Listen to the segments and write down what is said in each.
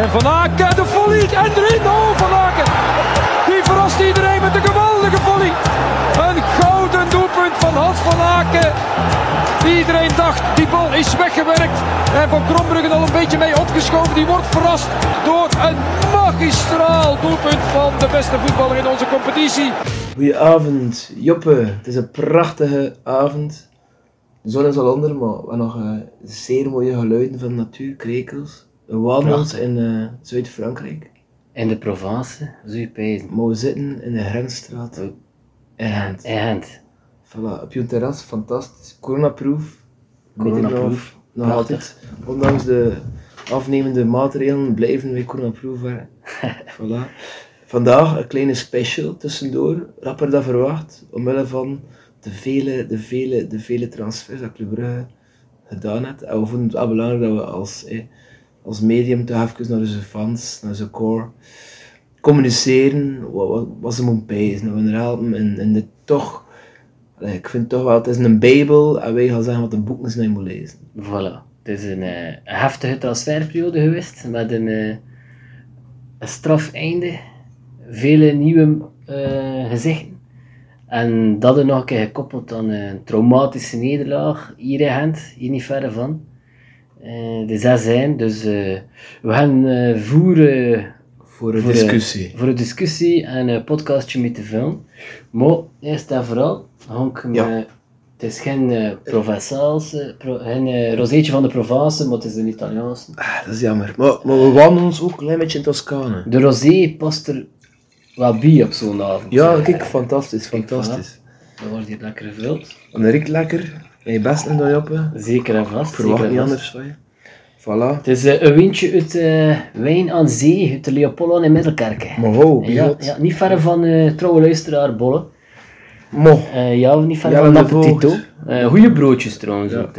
En Van Aken, de volley en erin. Oh, Van Aken. Die verrast iedereen met een geweldige volley. Een gouden doelpunt van Hans van Aken. Iedereen dacht, die bal is weggewerkt. En Van Krombruggen al een beetje mee opgeschoven. Die wordt verrast door een magistraal doelpunt van de beste voetballer in onze competitie. Goedenavond, Joppe. Het is een prachtige avond. De zon is al onder, maar we nog eh, zeer mooie geluiden van de natuur, krekels. Prachtig. in eh, Zuid-Frankrijk. In de Provence, zou je pijzen. Maar we zitten in de Grensstraat. Oh. In Gent. In Gent. Voilà, op je terras, fantastisch. Coronaproof. Coronaproof. Nog altijd. Ondanks de afnemende maatregelen blijven we coronaproof werken. voilà. Vandaag een kleine special tussendoor, rapper dan verwacht, omwille van de vele, de vele, de vele transfers dat Club Brugge gedaan heeft. En we vonden het wel belangrijk dat we als, eh, als medium toch even naar onze fans, naar onze core, communiceren wat, wat, wat ze moeten we hen helpen in dit toch, ik vind toch wel, het is een bijbel en wij gaan zeggen wat de boeken zijn moet lezen. Voilà. Het is een, eh, heftige transferperiode geweest, met een, eh, een straf einde. Vele nieuwe eh, gezichten. En dat er nog een keer gekoppeld aan een traumatische nederlaag hier in hier niet verder van. Eh, de zes zijn, dus eh, we gaan eh, voeren Voor een Voor, discussie. voor een discussie en een podcastje mee te filmen. Maar eerst en vooral, ik me- het is geen uh, pro, geen rozeetje van de Provence, maar het is een Italiaans. Ah, dat is jammer. Maar, maar we wandelen ons ook een klein beetje in Toscane. De rosé past er wel bij op zo'n avond. Ja, kijk, fantastisch, kijk, fantastisch. Dat wordt hier lekker gevuld. En Rick lekker. Je best in dat joppen. Zeker en vast. Verwacht niet anders van je. Voilà. Het is eh, een windje uit eh, Wijn aan Zee, uit de Leopoldo in Middelkerken. Maar ja, ja, niet ver van eh trouwe luisteraar Bolle. Mo. Ja, niet ver Ja, van de Appetito. goeie broodjes trouwens ook.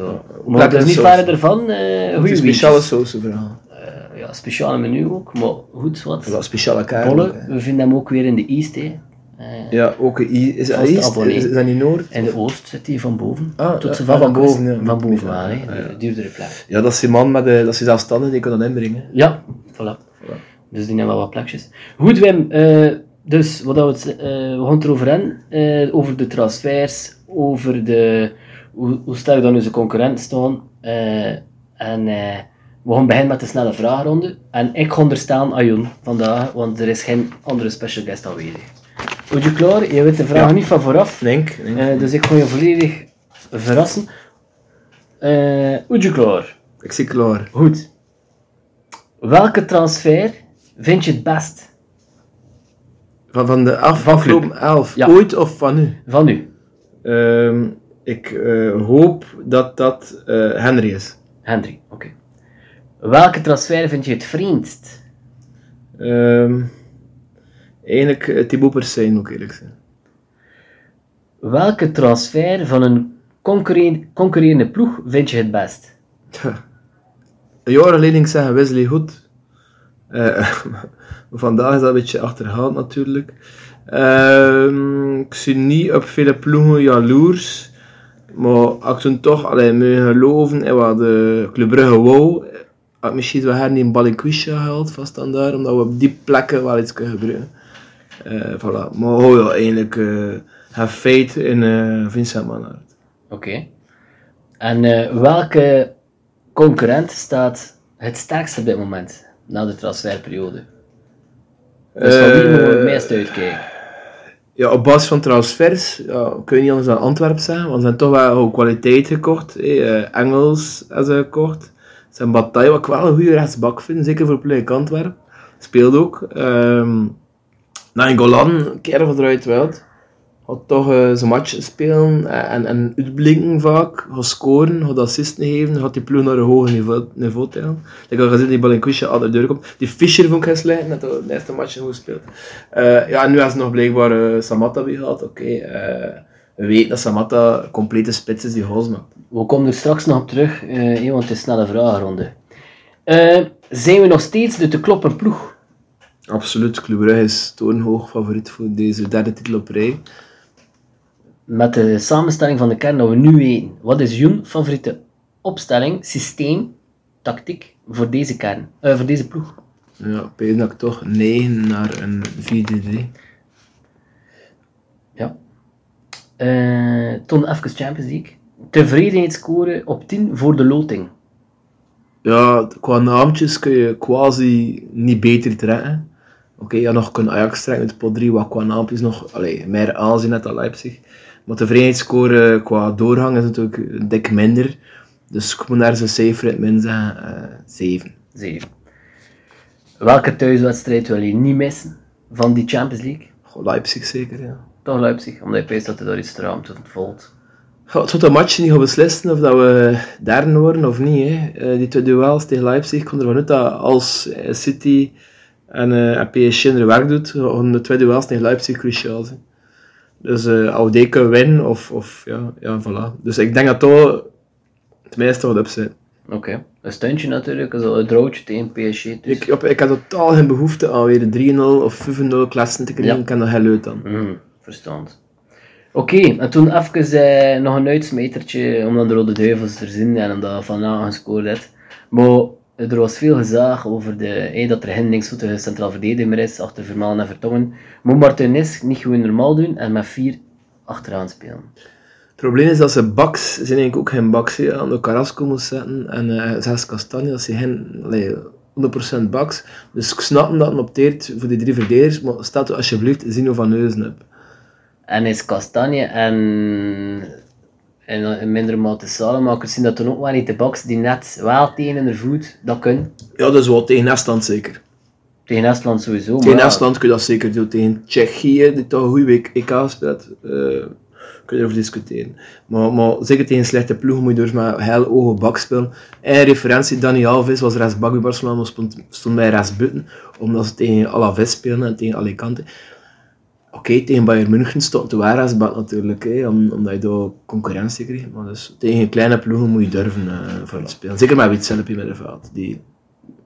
Maar dus niet verder ervan, Het goede is speciale sauce verhaal. Uh, ja, speciale menu ook, maar goed, wat. Voilà, speciale kaart. Bolle, we vinden hem ook weer in de East, hè. Eh, Ja, ook I. Is dat East? Is, is dat niet Noord? In de Oost zit hij van boven. Ah, Tot ja, zover ah, van boven, ja. Van boven Ja, duurdere plek. Ja, dat is die man met de, dat is die zelfstandige, die kan dat inbrengen. Ja, voilà. Dus die hebben wel wat plekjes. Goed, Wim. eh, dus, wat we, het, eh, we gaan het erover hebben. eh, over de transfers, over de, hoe, hoe sterk dan onze concurrenten staan. eh, en eh, we gaan beginnen met de snelle vragenronde. En ik ga er staan aan Jon vandaag, want er is geen andere special guest aanwezig. Goed je klaar? Je weet de Ja. niet van vooraf. Denk. denk. Eh, dus ik ga je volledig verrassen. Eh goed je klaar? ik zie klaar. Goed. Welke transfer vind je het best Van, van de af, Van afgelopen elf. Ja. Ooit of van nu? van u? Ehm, ik eh, hoop dat dat eh, Henry is. Hendry, oké. Welke transfer vind je het vriendst? Ehm, eigenlijk uh, Thibaut Persijn, ook eerlijk zijn. Welke transfer van een concurre- concurrerende ploeg vind je het best? Een jaar geleden ik zeggen Wesley Hood. Eh, vandaag is dat een beetje achterhaald natuurlijk. Ehm, ik zie niet op vele ploegen jaloers. Maar ik toen toch alleen me geloven in wat de Club Brugge wou, had ik misschien wel her niet een Balikwisha gehaald van standaard, omdat we op die plekken wel iets kunnen gebruiken. Eh, voilà. Maar ja, eigenlijk uh, have faith in eh, Vincent Manhart. Oké. En eh, welke concurrent staat het sterkst op dit moment, na de transferperiode? Dus van wie Eh, moeten we het meest uitkijken? Ja, op basis van transfers ja, kun je niet anders dan Antwerpen zeggen, want ze hebben toch wel ook kwaliteit gekocht. eh, Engels hebben ze gekocht. Ze hebben Bataille, wat ik wel een goede rechtsbak vind, zeker voor Plek Antwerpen. Speelt ook. Ehm Golan, kerel van eruit wilt. Gaat toch eh, zijn match spelen en, en uitblinken vaak. Gaat scoren, gaat assisten geven, gaat die ploeg naar een hoger niveau, niveau tillen. Ik had gezien die bal in kusje al de deur komt. Die Fischer vond ik net de eerste match goed gespeeld. Eh, ja, en nu hebben ze nog blijkbaar uh, Samatta bij gehad. Oké, eh, we weten dat Samatta een complete spits is die maakt. We komen er straks nog op terug, eh, want het is snelle vragenronde. Eh, zijn we nog steeds de te kloppen ploeg? Absoluut, Club Brugge is torenhoog favoriet voor deze derde titel op rij. Met de samenstelling van de kern dat we nu weten, wat is jouw favoriete opstelling, systeem, tactiek voor deze kern, eh, voor deze ploeg? Ja, ik dat ik toch 9 naar een 4-3. Ja. Eh toen even Champions League. Tevredenheidsscore op 10 voor de loting. Ja, qua naamtjes kun je quasi niet beter trekken. Oké, ja, nog kunnen Ajax trekken uit pot 3, wat qua naampjes nog allee, meer aanzien net aan Leipzig. Maar de vrijheidsscore qua doorgang is natuurlijk dik minder. Dus ik moet daar zijn cijfer in het min zeggen, eh 7. 7. Welke thuiswedstrijd wil je niet missen van die Champions League? Goh, Leipzig zeker, ja. Toch Leipzig, omdat je weet dat er daar iets ruimte tot volt. Ja, het een match niet gaan beslissen of dat we derde worden of niet. Hè. Eh, die twee duels tegen Leipzig, ik kon ervan uit dat als eh, City en, eh, en PSG hun werk doet, gaan de twee duels tegen Leipzig cruciaal zijn. Dus als die kunnen winnen, of, of ja, ja, voilà. Dus ik denk dat dat tenminste wat op zit. Oké. Een stuntje natuurlijk, een droogje tegen PSG. Dus. Ik, op, ik had totaal geen behoefte aan weer 3-0 of 5-0 klassen te krijgen. Ja. Ik kan nog heel leuk dan. Mhm, verstand. Oké, en toen even eh, nog een uitsmijtertje, omdat de Rode Duivels er zijn en omdat Van Hagen gescoord heeft. Maar er was veel gezaag over de, eh, dat er geen linksvoetige centraal verdediger is, achter Vermaelen en Vertongen. Moet Martinez niet gewoon normaal doen en met vier achteraan spelen? Het probleem is dat ze baks, zijn eigenlijk ook geen baks, aan de Carrasco moest zetten. En eh zelfs Castanje, dat ze geen allee, 100% baks. Dus ik snap dat het opteert voor die drie verdedigers, maar staat alsjeblieft Zino van Neuzen op. En is Kastanje en, en in mindere mate Salemakers zien dat dan ook wel niet de box die net wel tegen de voet dat kunnen. Ja, dat is wel tegen Estland zeker. Tegen Estland sowieso. Tegen maar- Estland kun je dat zeker doen. Tegen Tsjechië, die toch een goede week EK speelt, eh, kun je erover discussiëren. Maar, maar zeker tegen slechte ploegen moet je dus met heel ogen bak spelen. En referentie, Dani Alves was rechtsbak bij Barcelona, maar stond, stond bij rechtsbuiten, omdat ze tegen Alaves spelen en tegen Alicante. Oké, tegen Bayern München stond de waar rechtsbak natuurlijk, hè, om, omdat je daar concurrentie kreeg. Maar dus tegen kleine ploegen moet je durven eh voor spelen. Zeker met Witzel op je middenveld. Die,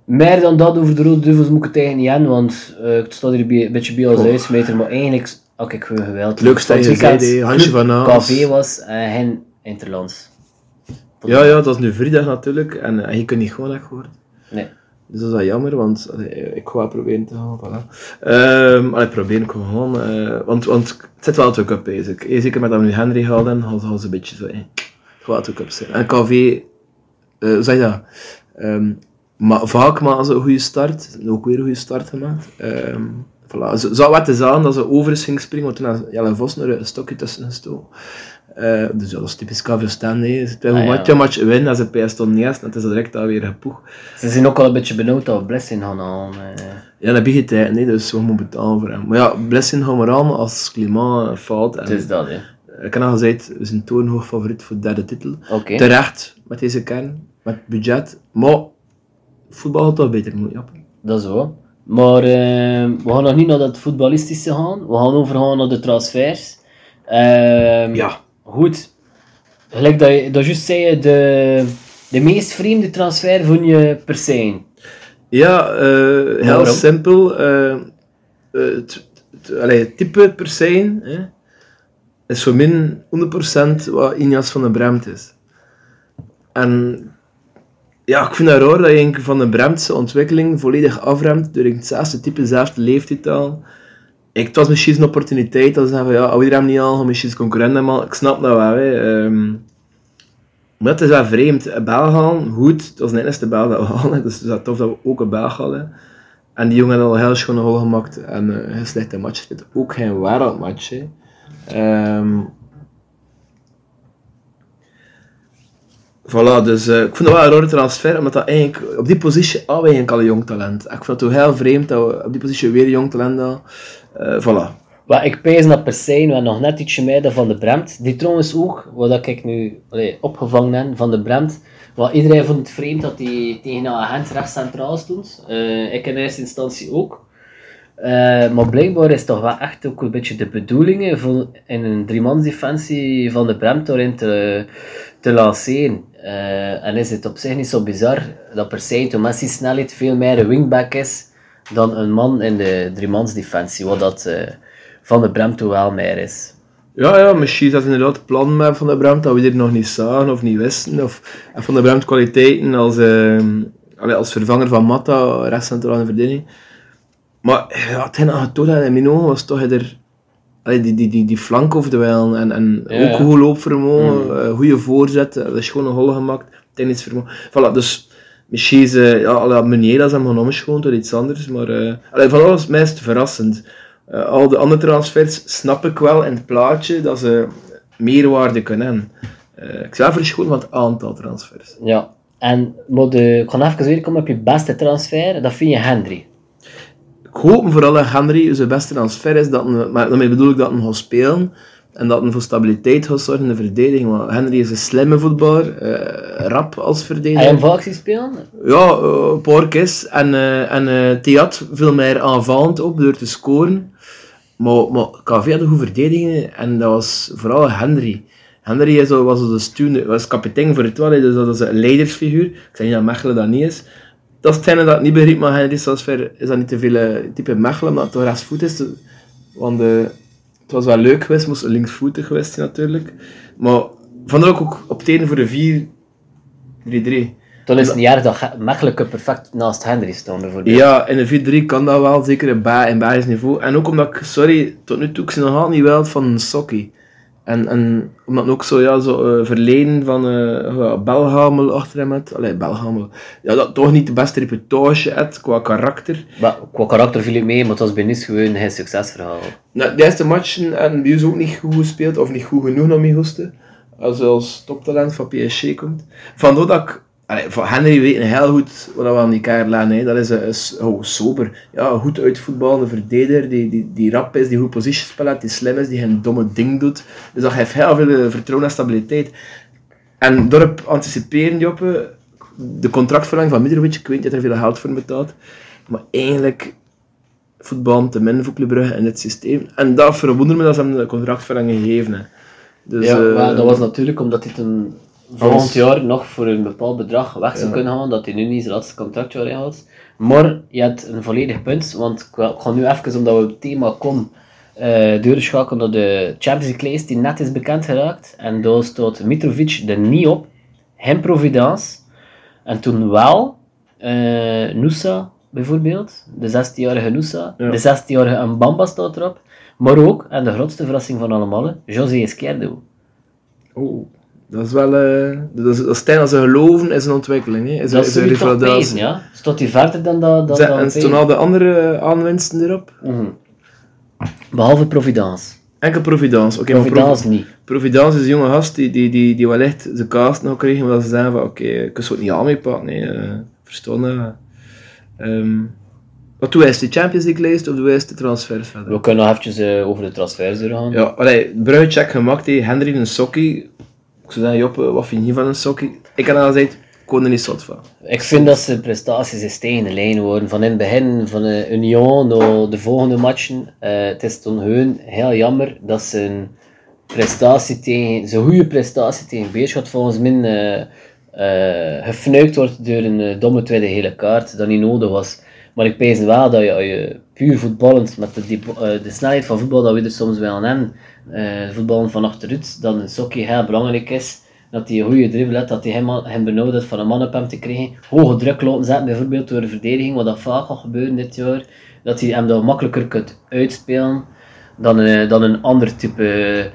Meer dan dat over de Rode Duivels moet ik het tegen niet aan, want eh het staat hier bij- een beetje bij als Oh. uitsmijter, maar eigenlijk had ik gewoon geweld. Het leukste Van dat je zei, Hansje van Aals. KV was en geen Interlands. ja, ja, dat is nu vrijdag natuurlijk. En eh, je kunt niet gewoon echt horen. Nee. Dus dat is wel jammer, want ik ga proberen te gaan. Ehm allee, proberen ik gewoon. eh, want, want het zit wel twee bezig. Eh, Zeker met dat we nu Henry hadden, gaan ze- een beetje zo. eh, Het gaat cups zijn. En KV, eh, hoe zeg dat? Ehm, maar vaak maken ze een goede start. Ook weer een goede start gemaakt. Ehm voilà. Ze zou wat te zeggen dat ze over is ging springen, want toen had Jelle Vos er een stokje tussen gestoken. Eh, dus ja, dat is typisch. Nee. Ze twee Ah, ja. match, twee match winnen en ze PS stond niet het is direct alweer gepoeg. Ze zijn ook al een beetje benauwd dat we Blessing gaan halen. eh. Ja, dat je tijd, nee, dus we moeten betalen voor hem. Maar ja, Blessing gaan we aan als het klimaat. En Het is dat, hè. Ik heb al gezegd, we zijn torenhoog favoriet voor de derde titel. Terecht, met deze kern, met budget. Maar voetbal had toch beter moeten, Jappe. Dat is wel. Maar eh, we gaan nog niet naar dat voetballistische gaan. We gaan overgaan naar de transfers. Ehm, Ja. Goed. Gelijk dat je dat juist zei, de, de meest vreemde transfer vond je per se. Ja, eh, heel simpel. eh, eh, het, type per se hè, is voor min 100% wat Injas van de Bremt is. En ja, ik vind het raar dat je van de Bremtse ontwikkeling volledig afremt door hetzelfde type, dezelfde leeftijd al. Ik, het was misschien een opportuniteit dat ze zeggen ja, hem niet we misschien concurrenten maar ik snap dat wel. Hè. Ehm, maar het is wel vreemd. Een Belg halen, goed. Het was de enige Belg dat we halen. Dus het is tof dat we ook een Belg hadden. En die jongen had al heel schone hol gemaakt. En uh, een slechte match. Het is ook geen wereldmatch. Hè. Voilà, dus eh, ik vind het wel een rare transfer, omdat dat eigenlijk, op die positie we al een jong talent. Ik vind het heel vreemd dat we op die positie weer een jong talent hadden. Eh, voilà. Wat ik pees dat per se wel nog net ietsje meer dan van de Bremt. Die trouwens ook, wat ik nu opgevangen heb van de Bremt. Wat iedereen vond het vreemd dat hij tegen een agent recht centraal stond. Eh, ik in eerste instantie ook. Eh, maar blijkbaar is toch wel echt ook een beetje de bedoeling voor in een driemansdefensie van de Bremt daarin te, te lanceren. Eh, en is het op zich niet zo bizar dat per se de Messi snelheid veel meer een wingback is dan een man in de driemansdefensie, wat dat eh, van de Bremt toch wel meer is. Ja, ja, misschien is dat inderdaad plan met Van der Bremt dat we dit nog niet zagen of niet wisten. Of Van der Bremt kwaliteiten als, ehm als vervanger van Mata, rechtscentrale verdediging. Maar ja, het ging mijn ogen was toch er allee, die, die, die, die flank over de en, en Ja, ook goed loopvermogen, eh, goede voorzet, eh, dat is gewoon een hol gemaakt, technisch vermogen. Voilà, dus misschien is, eh, ja, Meunier dat is hem gaan omschoon tot iets anders, maar eh allee, van alles meest verrassend. Al de andere transfers snap ik wel in het plaatje dat ze meerwaarde kunnen hebben. Ik zou verschoten van het aantal transfers. Ja. En maar de, ik ga even weer komen op je beste transfer. Dat vind je Hendry. Ik hoop vooral dat Henry zijn beste transfer is, dat een, maar daarmee bedoel ik dat hij gaat spelen en dat hij voor stabiliteit gaat zorgen in de verdediging. Want Henry is een slimme voetballer, eh, rap als Hij verdediger. hem vaak zien spelen? Ja, uh, Porkis en, eh en eh Theat veel meer aanvallend op door te scoren. Maar, maar KV had een goede verdediging en dat was vooral Henry. Henry is, was de stuurder, was kapitein voor het wel, dus dat is een leidersfiguur. Ik zeg niet dat Mechelen dat niet is. Dat is hetgene dat ik niet begreep, maar Henry transfer is dat niet te veel eh, type Mechelen, omdat het toch rechtsvoet is. Want eh, het was wel leuk geweest, moest linksvoetig geweest zijn natuurlijk. Maar vandaar ook, ook op het voor de 4-3-3. Toen is het niet erg dat Mechelen perfect naast Hendry stond bijvoorbeeld. Ja, in de 4-3 kan dat wel, zeker in, ba in Belgisch niveau. En ook omdat ik, sorry, tot nu toe, ik nog altijd niet wel van een sokkie. En, en omdat ook zo, ja, zo eh, verleden van eh ja, Belhamel achter hem had. Allee, Belhamel. Ja, dat toch niet de beste reportage had qua karakter. Maar qua karakter viel ik mee, maar het was bij Nice gewoon geen succesverhaal. Nou, de eerste matchen en bij ons ook niet goed gespeeld, of niet goed genoeg om mee hoesten. Als hij als toptalent van PSG komt. Vandaar dat ik, allee, van Henry weet heel goed wat we aan die kaart laten. hè. Dat is, een is oh, sober. Ja, goed uitvoetballende verdediger, die, die, die rap is, die goed positiespel heeft, die slim is, die geen domme ding doet. Dus dat geeft heel veel eh, vertrouwen en stabiliteit. En daarop anticiperen, Joppe, de contractverlenging van Mitrovic, ik weet niet dat er veel geld voor betaald. Maar eigenlijk voetbal te min voor Club Brugge in het systeem. En dat verwondert me dat ze hem de contractverlenging gegeven. hè. Dus, ja, eh, maar dat was natuurlijk omdat hij toen volgend Alles- jaar nog voor een bepaald bedrag weg zou Ja. kunnen gaan, dat hij nu niet zijn laatste contractjaar inhoudt. Maar je hebt een volledig punt, want ik ga nu even, omdat we op het thema komen, eh doorschakelen naar de Champions League lijst die net is bekend geraakt. En daar staat Mitrovic er niet op, geen Providence. En toen wel eh Nusa bijvoorbeeld, de 16-jarige Nusa, Ja. de 16-jarige Mbamba staat erop. Maar ook, en de grootste verrassing van allemaal, José Izquierdo. Oh, dat is wel... eh dat is, dat is Stijn als ze geloven, is een ontwikkeling. Hè. Is, Dat is toch ja? Staat hij verder dan dat? Dan, en staan al de andere aanwinsten erop? Mhm. Behalve Providence. Enkel Providence. Oké, Providence Provi- niet. Providence is een jonge gast die, die, die, die wellicht zijn kaas nog kregen, maar dat ze zeggen van oké, ik kan het niet aan mee pakken. Nee, eh verstaan dat. Ehm, wat doe de Champions League lijst of doe hij de transfers verder? We kunnen nog eventjes eh, over de transfers doorgaan. Ja, allee, Brugge-check gemaakt, hè. Henry een sokkie. Ik zou zeggen, Joppe, wat vind je van een sokkie? Ik heb al gezegd, ik kon er niet zot van. Ik vind dat zijn prestaties in stijgende lijn worden. Van in het begin van de Union naar de volgende matchen. Eh, het is toen heel jammer dat zijn prestatie tegen, zijn goede prestatie tegen Beerschot volgens mij eh eh, gefnuikt wordt door een eh, domme tweede hele kaart dat niet nodig was. Maar ik pees wel dat je, je puur voetballend, met de, eh, de snelheid van voetbal dat we er soms wel hebben, eh voetballen van achteruit, dat een sokkie heel belangrijk is. Dat hij een goede dribbel heeft, dat hij hem, hem van een man op hem te krijgen. Hoge druk laten zetten, bijvoorbeeld door de verdediging, wat dat vaak al gebeuren dit jaar. Dat hij hem dat makkelijker kunt uitspelen dan, een- dan een ander type.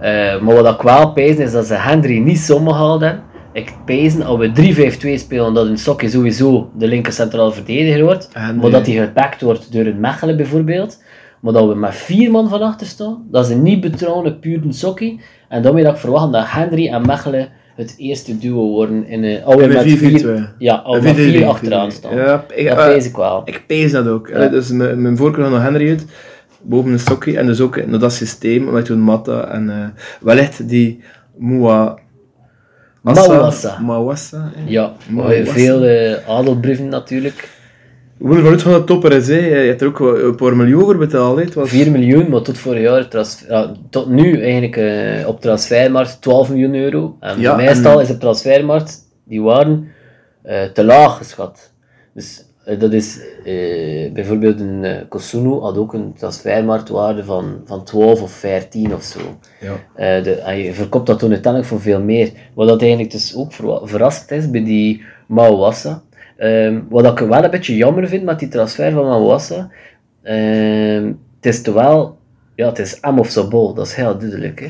eh, maar wat ik wel pijs is dat ze Henry niet zomaar hadden. Ik pijs als we 3-5-2 spelen, dat een Sokkie sowieso de linker centraal verdediger wordt. Maar dat hij gepakt wordt door een Mechelen bijvoorbeeld. Maar dat we met vier man van achter staan, dat ze niet betrouwen puur een Sokkie. En daarmee dat ik verwacht dat Henry en Mechelen het eerste duo worden in een... Als we In een met 4-4-2. vier, ja, als we met 4-4-3, vier achteraan staan. Ja, ik, dat eh, pijs ik wel. ik pees dat ook. Ja. Dus mijn, mijn voorkeur gaat nog Henry uit, boven een sokkie. En dus ook naar dat systeem, omdat toen Matta en eh, wellicht die Moua... Mawassa. Mawassa. Ja, was- veel eh adelbrieven natuurlijk. We moeten vanuit gaan dat topper is. Hè. Je hebt er ook een paar miljoen voor betaald. Hè. Het was... 4 miljoen, maar tot vorig jaar, ja, tot nu eigenlijk eh, op transfermarkt 12 miljoen euro. En Ja, meestal en- is de transfermarkt, die waren eh, te laag geschat. Dus dat is eh, bijvoorbeeld een eh, Kosunu had ook een transfermarktwaarde van, van 12 of 14 of zo. Ja. Eh, de, en je verkoopt dat toen uiteindelijk voor veel meer. Wat dat eigenlijk dus ook ver- verrast is bij die Mawassa, Ehm, wat ik wel een beetje jammer vind met die transfer van Mawassa, ehm, het is wel, ja, het is M of Sobol, dat is heel duidelijk. Hè?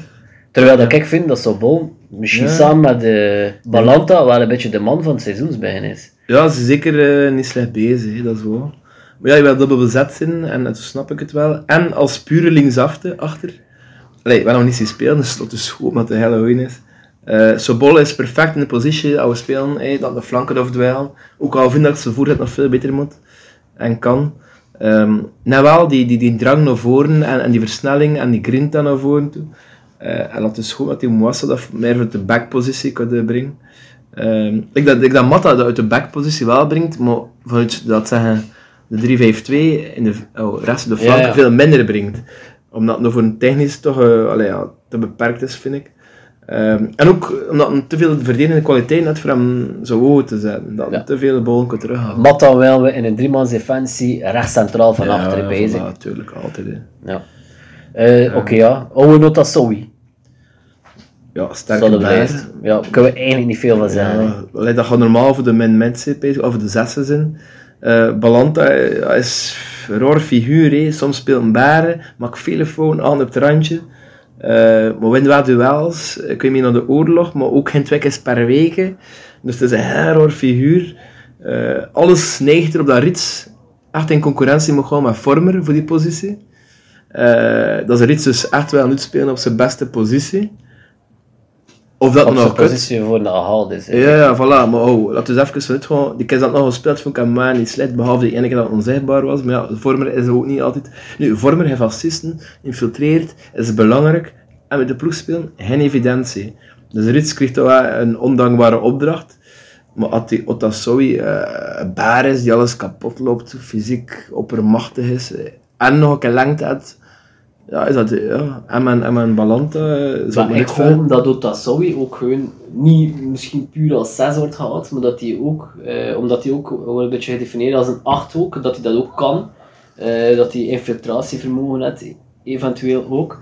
Terwijl dat ik vind dat Sobol, misschien Ja. samen met de Balanta, wel een beetje de man van het seizoensbegin is. Ja, ze is zeker eh, niet slecht bezig, hè, dat is wel. Maar ja, je wil dubbel bezet zijn, en dat snap ik het wel. En als pure linksafte achter. Allee, we nog niet zien spelen, dus dat is goed, omdat de hele goeie is. Eh Sobol is perfect in de positie als we spelen, dat de flanken afdwijlen. Ook al vind ik dat ze voorzet nog veel beter moet. En kan. Ehm nou wel, die, die, die drang naar voren en, en die versnelling en die grinta naar voren toe. Eh, en dat is goed dat die Mwassa dat meer voor de backpositie kan brengen. Ehm, ik dat, ik dat Matta dat uit de backpositie wel brengt, maar vanuit dat zeggen, de 3-5-2 in de oh, rest de Ja, ja. veel minder brengt. Omdat het nog voor een technisch toch allee, ja, te beperkt is, vind ik. Ehm, en ook omdat hij te veel verdedigende kwaliteit had voor hem zo hoog te zetten. Dat hij Ja. te veel de bal kan terughalen. Matta wel we in een driemans defensie, rechts centraal van achter ja, bezig. voilà, natuurlijk, altijd. Hè. Ja. Eh, Oké, ja. Oude nota Sowi. Ja, sterke. Ja, daar kunnen we eigenlijk niet veel van zeggen. Ja, allee, dat gaat normaal voor de min-met zijn, of de zessen zijn. Eh Balanta eh, is een raar figuur, soms speelt een baren, maakt vele fouten aan op het randje. Eh, maar wint wel duels, ik weet niet naar de oorlog, maar ook geen twee keer per week. Dus het is een heel raar figuur. Alles neigt er op dat Rits echt in concurrentie moet gaan met Vormer voor die positie. Dat is Rits dus echt wel moet spelen op zijn beste positie. Of dat nog positie voor gehaald is. hè. Ja, ja, voilà. Maar oh, laten we eens even vanuit gaan. Die keer dat nog gespeeld vond ik hem maar niet slecht, behalve die ene keer dat het onzichtbaar was. Maar ja, vormer is ook niet altijd... Nu, vormer heeft assisten, infiltreert, is belangrijk. En met de ploeg spelen, geen evidentie. Dus Rits kreeg toch wel een ondankbare opdracht. Maar als die Otasowi eh een baar is die alles kapot loopt, fysiek oppermachtig is, eh, en nog een keer lengte had, ja, is dat... Ja, en mijn, en mijn Balanta... eh, ik hoop dat ook gewoon niet misschien puur als 6 wordt gehaald, maar dat hij ook, eh, omdat hij ook wordt een beetje gedefinieerd als een 8 ook, dat hij dat ook kan. Eh, dat hij infiltratievermogen heeft, eventueel ook.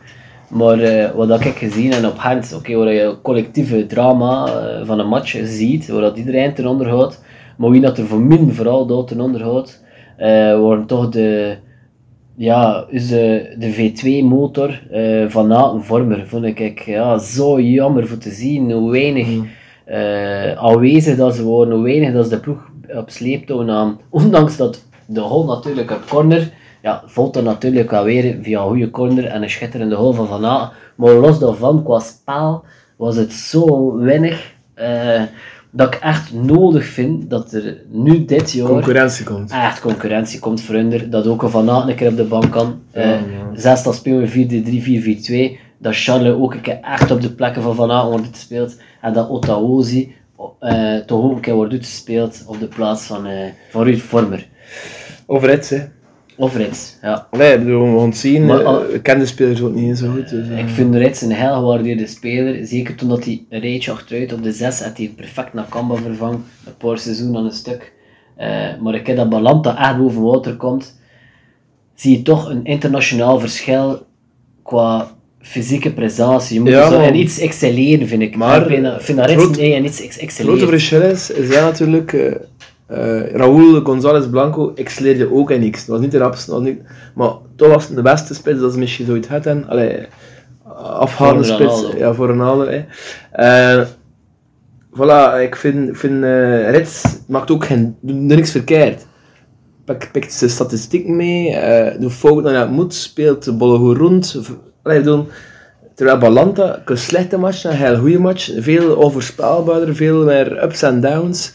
Maar eh, wat ik gezien en op hand, oké, waar je collectieve drama eh, van een match ziet, waar dat iedereen ten onder houdt, maar wie dat er voor min vooral dat ten onder houdt, eh, worden toch de, ja, is de, de V2-motor eh van Naten Vormer, vond ik ik, ja, zo jammer voor te zien hoe weinig eh, aanwezig dat ze worden, hoe weinig dat ze de ploeg op sleeptouw namen. Ondanks dat de goal natuurlijk op corner, ja, valt er natuurlijk wel weer via een goede corner en een schitterende goal van Van. Maar los daarvan, qua spel, was het zo weinig eh, dat ik echt nodig vind dat er nu dit jaar Concurrentie komt. echt concurrentie komt voor hun. Dat ook een Van Aken een keer op de bank kan. Ja, Eh ja. Zes dan spelen we 4-3-4-4-2. Dat Charles ook een keer echt op de plekken van Van Aken wordt gespeeld. En dat Otaozi eh toch ook een keer wordt uitgespeeld op de plaats van, eh van Ruud Vormer. Over Rits, hè. Of Rits, ja. Nee, bedoel, we gaan het zien. Maar, eh, al- ik ken de spelers ook niet zo goed. Dus, eh, Ik vind Rits een heel gewaardeerde speler. Zeker toen dat hij een rijtje achteruit op de 6 had hij perfect naar Kamba vervangen. Een paar seizoenen aan een stuk. Eh, maar ik heb dat Balanta echt boven water komt. Zie je toch een internationaal verschil qua fysieke prestatie. Je moet Ja, zo iets excelleren, vind ik. Maar ik vind, dat- vind dat Rits groot- nee, en iets ex Het grote excelleren. verschil is, is ja, natuurlijk... eh eh, Raúl González Blanco excelleerde ook in niks. Dat was niet de rapste, was niet, maar toch was het de beste spits dat ze misschien zoiets hadden. Allee, afhalende spits. Ja, voor Ronaldo. Hè. Eh, voilà, ik vind, vind Rits maakt ook geen, doet niks verkeerd. Pakt pikt zijn statistieken mee, eh doet fout naar het moet, speelt de ballen goed rond. Allee, bedoel, terwijl Balanta, een slechte match, een heel goede match, veel onvoorspelbaarder, veel meer ups en downs.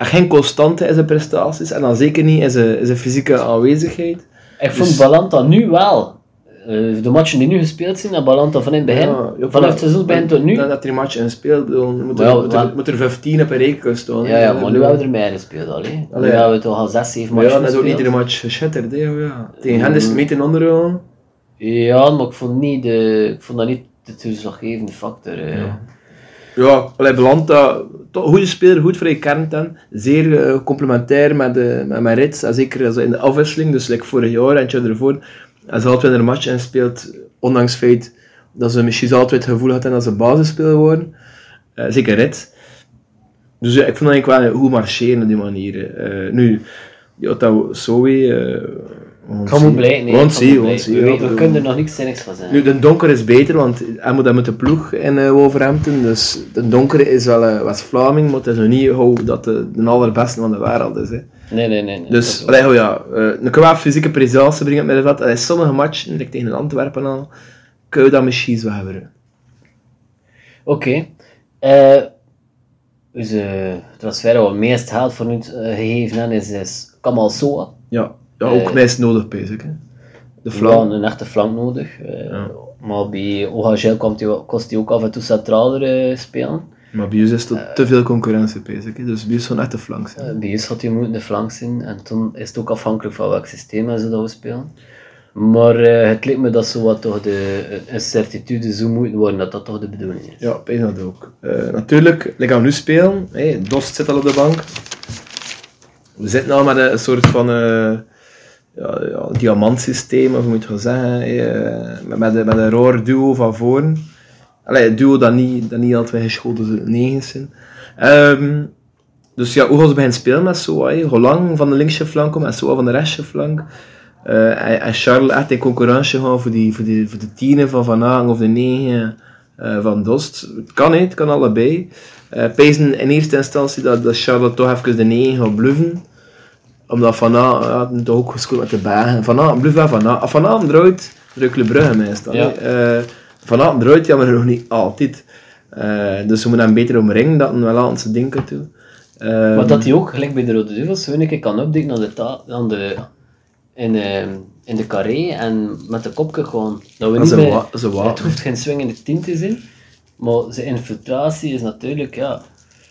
En geen constante in zijn prestaties, en dan zeker niet in zijn, in zijn fysieke aanwezigheid. Ik vond Dus- Balanta nu wel. Eh, de matchen die nu gespeeld zijn, dat Balanta van in het begin, Ja, ja, vanaf het seizoen begin tot nu. Dat, dat er match in moet, er, ja, moet, er, maar- moet er 15 op een staan. Ja, ja, maar nu hebben we er meer gespeeld al. hè. Nu Allee. hebben we toch al 6, 7 Maar ja, matchen dat is ook niet gespeeld. iedere match geschitterd, ja. Tegen hen is het meet in ondergaan. Ja, maar ik vond, niet de, ik vond dat niet de toeslaggevende factor. eh. Ja, allee, toch een goede speler, goed voor je kern dan. Zeer eh, complementair met, de, met, met Rits, en zeker in de afwisseling, dus like vorig jaar en het ervoor. Als ze altijd een match inspeelt, ondanks het feit dat ze misschien altijd het gevoel hadden dat ze basisspeler worden. Eh, zeker Rits. Dus ja, ik vind dat eigenlijk wel goed marcheren op die manier. eh. nu, ja, dat zo Ik ga moet blij, nee. Want ik zie, want zie. We, kunnen er nog niks zinnigs van zeggen. Nu, de donker is beter, want hij moet dat met de ploeg in eh, Wolverhampton. Dus de donker is wel eh, West-Vlaming, maar het is nog niet hoe dat de, de allerbeste van de wereld is. Hè. Nee, nee, nee. nee, dat Dus, allee, oh ja, eh een qua fysieke presentatie brengen met middenveld. Allee, sommige matchen, like tegen Antwerpen al, kun je dat misschien zo hebben. Oké. Eh Onze transfer wat meest geld voor nu gegeven is, is Kamal Soa. Ja, ja ook Eh, meest nodig, bezig. Hè. De Ja, flank. een echte flank nodig. Ja. Maar bij hij, kost hij ook af en toe centraler eh, spelen. Maar bij is het te veel concurrentie, bezig. hè. Dus bij gewoon echt de flank zijn. Bij ons had hij moeten de flank zijn. En toen is het ook afhankelijk van welk systeem en zo dat we spelen. Maar het lijkt me dat zo wat toch de, een certitude zou moeten worden, dat dat toch de bedoeling is. Ja, ik dat ook. Natuurlijk, gaan we nu spelen. Hey, Dost zit al op de bank. We zitten al met een soort van ja, ja, diamantsysteem, of hoe moet je zeggen. eh, met, met, een- raar duo van voren. Allee, duo dat niet, dat niet altijd geschoten negen zijn. Ehm, dus ja, hoe ze beginnen spelen met zo? Hey? Roland van de linkse flank en zo van de rechtse flank. Eh, en, en Charles echt in concurrentie gaan voor, die, voor, die, voor de tienen van Van Hagen of de negen eh, van Dost. Het kan niet, het kan allebei. Eh Pijzen in eerste instantie dat, dat Charles toch even de negen gaat bluffen. Omdat Van Hagen ja, toch ook gescoord met de bagen. Van Hagen bluffen Van Hagen. Als Van Hagen eruit, druk Le Brugge meestal. Ja. hè. Eh, van Hagen eruit, ja, maar nog niet altijd. Eh, dus we moeten hem beter omringen, dat wel aan zijn ding toe. Eh, Maar dat hij ook, gelijk bij de Rode Duivels, zo een keer kan opdikken aan de, ta aan de, in, de, in de carré en met de kopje gewoon. Dat we niet wapen. het hoeft geen swingende tien te zijn, maar zijn infiltratie is natuurlijk, ja,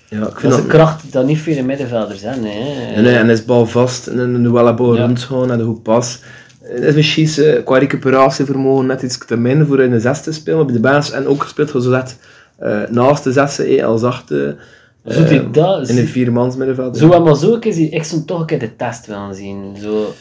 ja, ik dat vind is dat... een kracht dat niet vele middenvelders hebben. Hè. En, eh, en is bal vast en een bal Ja. rondgaan en de goed pas. Het is misschien eh, qua recuperatievermogen net iets te min voor in de zes te spelen op de baas. En ook gespeeld zo dat eh, naast de zes eh, als hij dat, in een viermans middenveld. Zo maar zo is hij, ik zou toch een keer de test willen zien. Zo.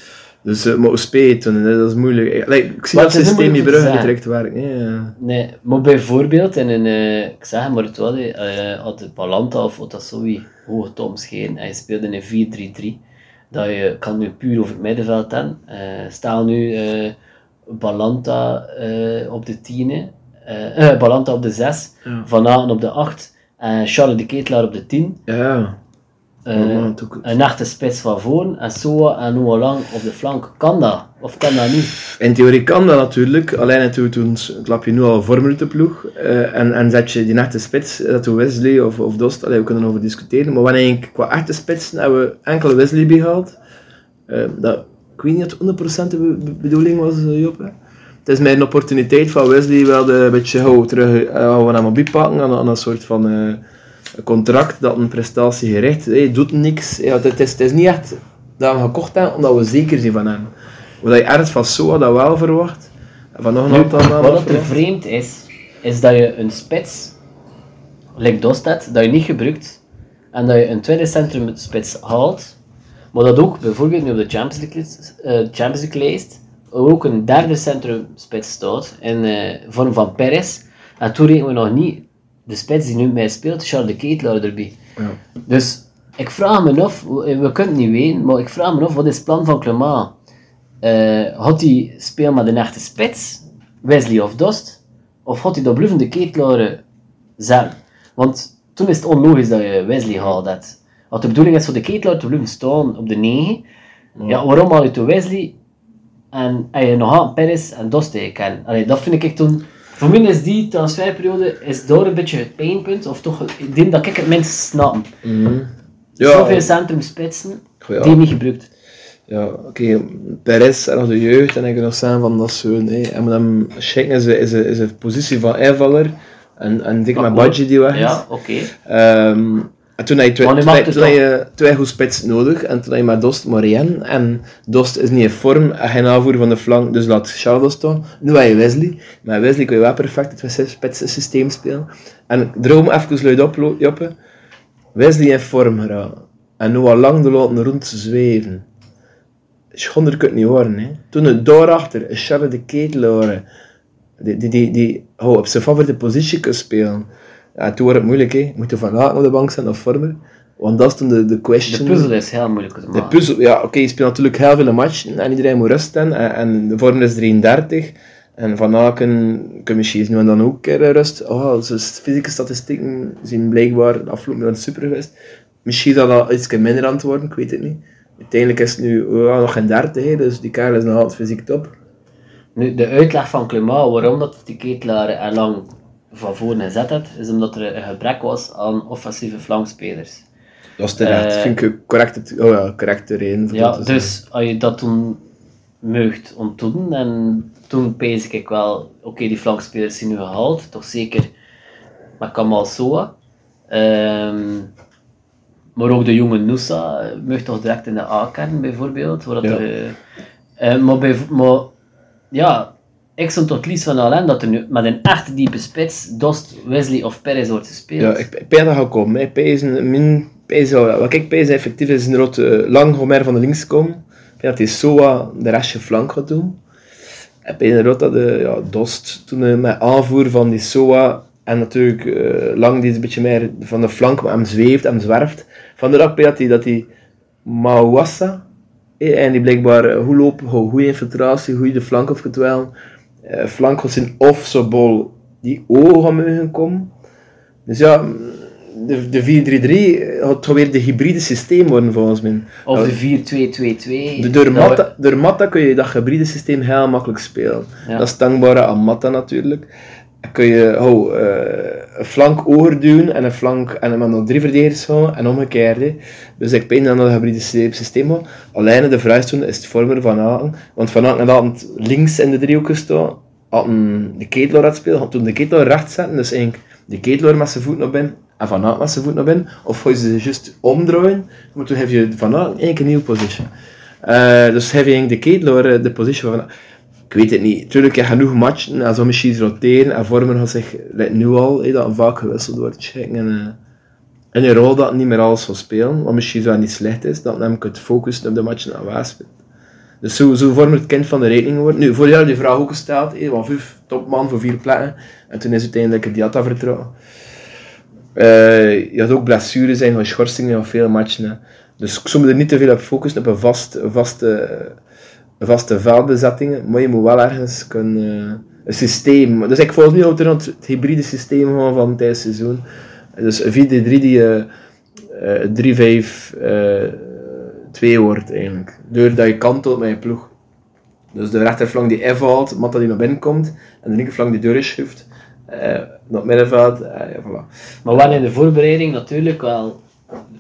Dus uh, maar speelt het? Dat is moeilijk. Like, ik zie Maar dat systeem niet Brugge te direct werken. hè, Ja. Nee, maar bijvoorbeeld in een, eh, ik zeg het maar het wel, eh, had de Balanta of Otasowi hoog te omscheren en je speelde in een 4-3-3, dat je kan nu puur over het middenveld hebben. Eh stel nu Balanta op de 10, eh, eh, Balanta op de 6, Ja. Van Aken op de 8 en Charles de Ketelaar op de 10. ja. Ook- een echte spits van voren en Soa en Noah Lang op de flank. Kan dat? Of kan dat niet? In theorie kan dat natuurlijk, alleen natuurlijk toen klap je nu al minuten ploeg eh, en, en zet je die echte spits, eh, dat doet Wesley of, of Dost, allee, we kunnen erover discussiëren, maar wanneer ik qua echte spits hebben we enkel Wesley behaald. Eh, dat, ik weet niet of het 100% de be- be- bedoeling was, Job. hè. Het is mij een opportuniteit van Wesley wel een beetje gauw terug, gaan we hem op bijpakken aan, aan een soort van eh, contract dat een prestatie gericht. Hij doet niks, ja, het, is, het is niet echt dat we gekocht hebben omdat we zeker zijn van hem. Wat je ergens van Soa dat wel verwacht. En van nog een aantal namen wat dat er vreemd is, is dat je een spits, like dat je niet gebruikt, en dat je een tweede centrum spits haalt, maar dat ook bijvoorbeeld nu op de Champions League, lijst- eh, Champions League lijst ook een derde centrum spits staat, in eh, vorm van Perez, en toen rekenen we nog niet de spits die nu mee speelt, Charles de Ketelaar erbij. Ja. Dus ik vraag me af, we kunnen het niet weten, maar ik vraag me af, wat is het plan van Clement? Eh had hij speel met een echte spits, Wesley of Dost, of had hij dat bluffende ketelaren zetten? Want toen is het onlogisch dat je Wesley haalt. Dat. Als de bedoeling is voor de ketelaar te blijven staan op de 9, ja, waarom haal je toen Wesley en heb je nog aan Perez en Dost tegen? Allee, dat vind ik toen... Voor mij is die transferperiode is daar een beetje het pijnpunt, of toch ik denk dat ik het minst snap. Ja, Zoveel centrumspitsen, ja. die niet gebruikt. Ja, oké. Perez en nog de jeugd en ik kan nog zeggen van dat zo. Nee. En moet hem checken is is is een positie van invaller. En, en dik met. Badje die weg is. Ja, oké. Ehm, en toen had je twee, Maar toen, had- had je twee goede spits nodig. En toen had je met Dost. En Dost is niet in vorm. En geen aanvoer van de flank. Dus laat Charles staan. Nu heb je Wesley. Maar Wesley kun je wel perfect het spitsen systeem spelen. En droom even luid op, Joppe. Wesley in vorm geraken. En nu al lang de laten rond zweven. Schonder kunt niet worden. Hè. Toen het daarachter, een Charles de Ketelaar, die, die, die, die oh, op zijn favoriete positie kan spelen. Ja, toen wordt het moeilijk. Hè. Moet je van Aken op de bank zijn of Vormer. Want dat is toen de, de question. De puzzel is heel moeilijk te maken. De puzzel, ja, oké, je speelt natuurlijk heel veel matchen en iedereen moet rusten. En, en de vorm is 33. En Van Aken, kun misschien nu en dan ook een keer rust. Oh, zijn fysieke statistieken zijn blijkbaar de afgelopen jaar super geweest. Misschien zal dat iets minder aan het worden, ik weet het niet. Uiteindelijk is het nu oh, nog geen 30, hè, dus die kerel is nog altijd fysiek top. Nu, de uitleg van Clement waarom dat die Ketelaar er lang van voren gezet heeft, is omdat er een gebrek was aan offensieve flankspelers. Dat is terecht, Eh, vind ik correct, oh ja, correcte reden. Ja, dus als je dat toen meugt ontdoen, en toen pees ik wel, oké, die flankspelers zijn nu gehaald, toch zeker met Kamal Soa. Ehm, maar ook de jonge Nusa eh, meugt toch direct in de A-kern bijvoorbeeld. Waar dat Ja. eh, maar, bij, maar ja, ik stond het liefst van Alain dat er nu met een echt diepe spits, Dost, Wesley of Perez wordt gespeeld. Ja, ik ik dat gaat komen. Ik min... Wat ik pijs effectief is een rood eh, lang Homer van de links komen. Ik dat hij Soa de restje flank gaat doen. Ik pijs een rood dat de ja, Dost toen eh, met aanvoer van die Soa en natuurlijk eh, lang die is een beetje meer van de flank maar hem zweeft en zwerft. Van de rak dat hij dat eh, en die blijkbaar eh, goed lopen, goede infiltratie, goede de flank opgetwijl. Eh flank gaat zijn of zo bol die ogen mogen komen. Dus ja, de, de 4-3-3 gaat toch weer de hybride systeem worden volgens mij. Of de 4-2-2-2. de, door, Matta, door Matta kun je dat hybride systeem heel makkelijk spelen. Ja. Dat is dankbaar aan Matta natuurlijk. Dan kun je oh, een flank overduwen en een flank en dan nog drie verdedigers houden en omgekeerd. Dus ik ben aan dat hybride sy- systeem gaan. Alleen de toen is het vormer van Aken. Want Van Aken had links in de driehoek gestaan. Had een de ketelaar had spelen, toen de ketelaar recht zetten. Dus eigenlijk de ketelaar met zijn voet naar binnen en Van met zijn voet naar binnen. Of ga je ze juist omdraaien, maar toen heb je Van Aken een nieuwe positie. Eh, dus heb je de ketelaar eh, de positie van... Ik weet het niet. Tuurlijk, je genoeg matchen en zo misschien roteren en vormen gaat zich nu al, hè, dat vaak gewisseld wordt. En, eh, in een rol dat niet meer alles zal spelen, wat misschien zo niet slecht is, dat namelijk het focussen op de matchen aan waar. Dus zo, zo vormt het kind van de rekening geworden. Nu, vorig jaar die vraag ook gesteld, van vijf topman voor vier plekken. En toen is uiteindelijk het Diatta vertrouwen. Eh, je had ook blessures zijn, van schorsingen van veel matchen. Dus ik zou me er niet te veel op focussen, op een vast, vaste, vaste veldbezettingen. Maar je moet wel ergens kunnen... eh, een systeem. Dus ik volg nu ook het hybride systeem gewoon van tijdens het seizoen. Dus een 4-3 die eh, eh, 3-5-2 wordt eigenlijk. Doordat je kantelt met je ploeg. Dus de rechterflank die invalt, Matta die naar binnen komt. En de linkerflank die doorschuift. eh naar het middenveld. eh, ja, voilà. Maar wel in de voorbereiding natuurlijk wel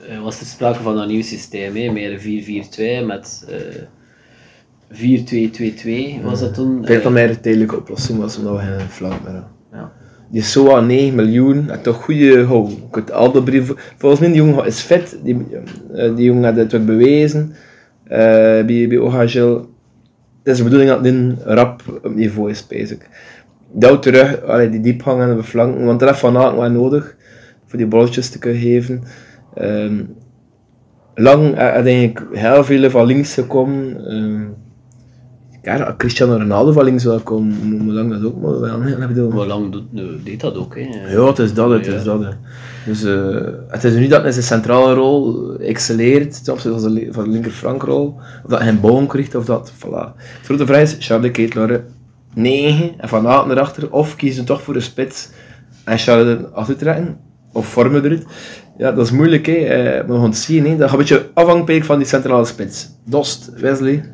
eh, was er sprake van een nieuw systeem, hè? meer een 4-4-2 met eh 4-2-2-2 was dat toen. Ik denk dat Eh, mij een tijdelijke oplossing was, omdat we geen flank meer hadden. ja. Die SOA 9 miljoen, en toch goede. Ik het brief. Volgens mij die jongen is fit, die, eh, die jongen had het ook bewezen eh, bij, bij. Het is de bedoeling dat dit rap op niveau is, basic. Douw terug, allee, die diepgang aan de flanken, want dat heeft Van Aken wel nodig voor die bolletjes te kunnen geven. Ehm, lang had eigenlijk heel veel van links gekomen. Ehm, ja, Cristiano Ronaldo van links komen, hoe lang dat ook maar wel. hè. Ik bedoel, Hoe lang nu, deed dat ook? Hè? ja, het is dat, het is dat. hè. Dus eh, het is nu dat hij zijn centrale rol excelleert ten opzichte van de, van de linker-flankrol. Of dat hij een boom krijgt, of dat, voilà. De grote vraag is, Charles de Ketelaar 9 en Van Aten erachter, of kiezen toch voor een spits en Charles er trekken, of vormen eruit. Ja, dat is moeilijk, hè. Eh, maar we gaan het zien, hè. Dat gaat een beetje afhankelijk van die centrale spits. Dost, Wesley,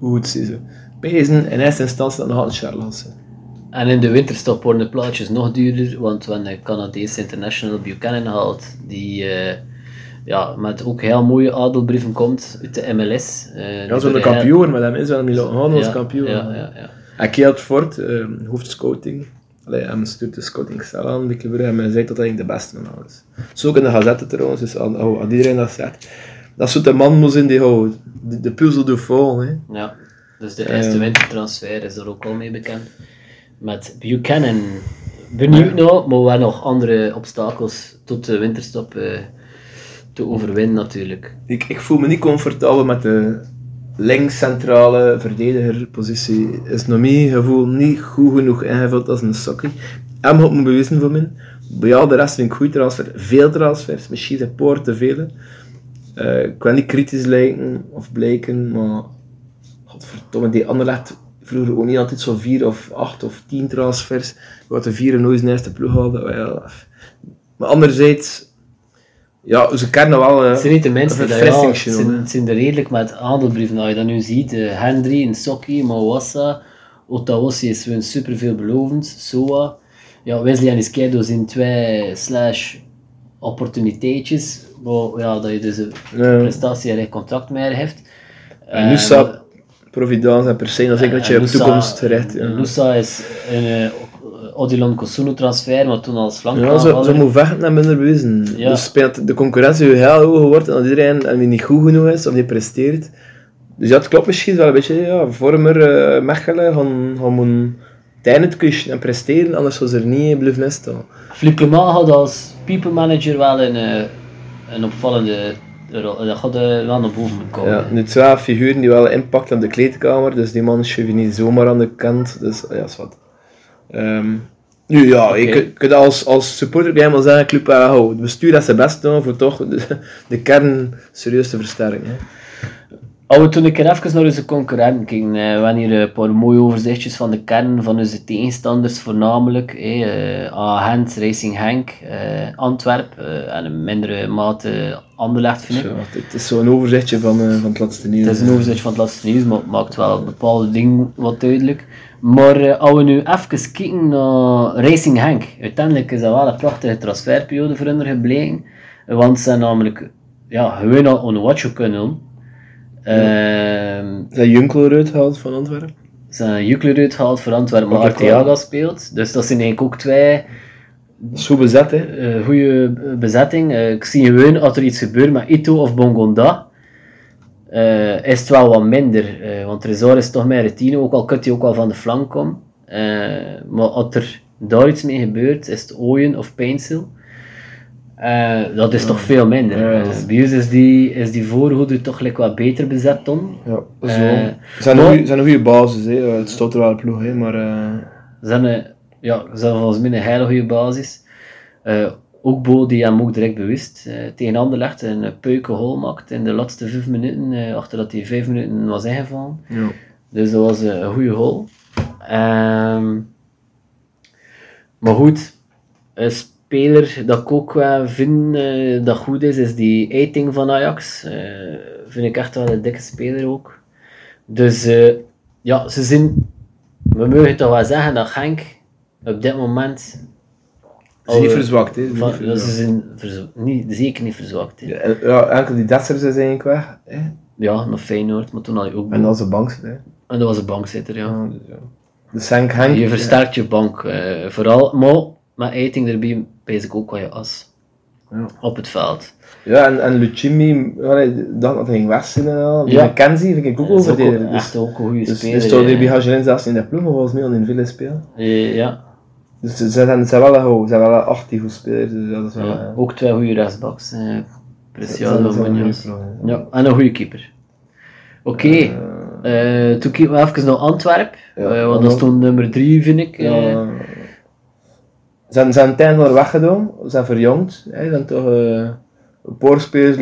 hoe ze. Pezen in eerste instantie dat nog altijd Charles. En in de winterstop worden de plaatjes nog duurder, want wanneer de Canadese international Buchanan haalt, die eh, ja, met ook heel mooie adelbrieven komt uit de MLS. eh, Ja, die zo'n kampioen, maar hem is wel Milan Haan als ja, kampioen. Ja, ja, ja. En Kjeld Fort, uh, hoofdscouting, Allee, hem stuurt de scouting cel aan, de Club en hij zegt dat hij de beste van alles is. Zo ook in de gazette trouwens, dus aan, aan iedereen dat zegt. Dat soort de man moet in die hou, de, de puzzel doet vol. Hè. Ja, dus de eerste Ehm. wintertransfer is er ook al mee bekend. Met Buchanan. Benieuwd nou, maar wel nog andere obstakels tot de winterstop eh, te overwinnen natuurlijk. Ik, ik voel me niet comfortabel met de linkscentrale verdedigerpositie. Is nog mijn gevoel niet goed genoeg ingevuld als een sokkie. Hem had me bewezen voor mij. Maar ja, de rest vind ik goed transfer. Veel transfers, misschien zijn poort te veel. Uh, ik wil niet kritisch lijken of blijken, maar godverdomme, die Anderlecht vroeger ook niet altijd zo vier of acht of tien transfers. Wat de vier en nooit zijn eerste ploeg hadden. Well, maar anderzijds, ja, ze kennen wel uh, Het zijn niet de mensen die ja, het zijn, het zijn er redelijk met aandelbrieven. Als je dat nu ziet, uh, Hendry, Nsokki, Mawassa, Otawossi is super superveel belovend, Soa. Ja, Wesley en Iskedo zijn twee slash opportuniteitjes, ja, dat je dus een ja. prestatie en contract mee heeft. En Nusa, uh, Providence en per se, dat is een beetje op toekomst terecht. Ja. Nusa is een uh, Odilon Kosuno transfer, maar toen als flank Ja, zo, zo moet vechten en minder bewezen. Ja. Dus speelt de concurrentie heel hoog wordt en dat iedereen en die niet goed genoeg is of niet presteert. Dus ja, het klopt misschien wel een beetje, ja, Vormer, uh, Mechelen gaan, gaan moeten het en presteren, anders was er niet blijven staan. Clement had als people manager wel een, uh, een opvallende rol, dat gaat wel naar boven komen. Ja, nu twee figuren die wel impact op de kleedkamer, dus die man schuif je niet zomaar aan de kant, dus ja, is wat. Um, nu ja, okay. ik kan als, als supporter bij hem zeggen, club uh, het bestuur dat zijn best doen voor toch de, de kern serieus te versterken. Hè. Als we toen een keer even naar onze concurrenten kijken, we hebben hier een paar mooie overzichtjes van de kern van onze tegenstanders voornamelijk. Eh, uh, Racing Henk, uh, Antwerp uh, en een mindere mate Anderlecht vind ik. Ja, het is zo'n overzichtje van, van het laatste nieuws. Het is een overzichtje van het laatste nieuws, maar het maakt wel bepaalde dingen wat duidelijk. Maar uh, als we nu even kijken naar Racing Henk, uiteindelijk is dat wel een prachtige transferperiode voor hen gebleken. Want ze zijn namelijk ja, gewoon al on watch kunnen doen. Ja. Zijn Junkler eruit gehaald van Antwerpen? Zijn Junkler eruit gehaald voor Antwerpen, maar Arteaga speelt. Dus dat zijn eigenlijk ook twee... Zo bezet, hè? Uh, goede bezetting. Uh, ik zie gewoon, als er iets gebeurt met Ito of Bongonda, uh, is het wel wat minder. Want Trezor is toch meer routine, ook al kunt hij ook wel van de flank komen. Maar als er daar iets mee gebeurt, is het Ooyen of Painsel. dat is toch veel minder. Ja, bij ons is die, is die voorhoede toch like wat beter bezet dan. Ja, zo. Ze zijn, een goede basis, hè. het staat er wel ploeg, hè, maar... Ze zijn, een, ja, zijn volgens mij een hele goede basis ook Bo die hem ook direct bewust tegen Anderlecht een uh, peuke hol maakt in de laatste vijf minuten, achter dat hij vijf minuten was ingevallen. Ja. Dus dat was een goede hol. Um, maar goed, een speler dat ik ook wel vind dat goed is, is die Eiting van Ajax. vind ik echt wel een dikke speler ook. Dus ja, ze zijn, we mogen toch wel zeggen dat Genk op dit moment ze zijn niet verzwakt, hè? Van, ze zijn niet, zeker niet verzwakt. Hè. Ja, ja, enkel die Dessers is eigenlijk weg. Hè? Ja, nog Feyenoord, maar toen had je ook... En dat was een bankzitter? En dat was een bankzitter, ja. ja, dus, ja. Dus Henk, Henk, je versterkt je bank, vooral, maar met Eiting erbij bezig ik ook wel je as. Ja. Op het veld. Ja, en, en Lucimi, dat, dat ging zijn en al. Ja. McKenzie vind ik ook over. Dus, echt ook een goede dus, speler. Dus hij bij Hagelin zelfs in de ploeg, volgens mij, al in vele spelen. Ja. Dus ze zijn, ze zijn wel een, ze zijn wel een actief spelers, dus dat is wel... Ja, ook twee goede rechtsbacks. Eh, Preciado, Munoz. Ja, en een goede keeper. Oké, okay. uh, uh, toen keken we even naar Antwerp, ja, uh, want dat stond nummer 3 vind ik. Ja. Ze zijn, zijn tijd wel weggedaan, ze zijn verjongd, hè, ze zijn toch een paar spelers.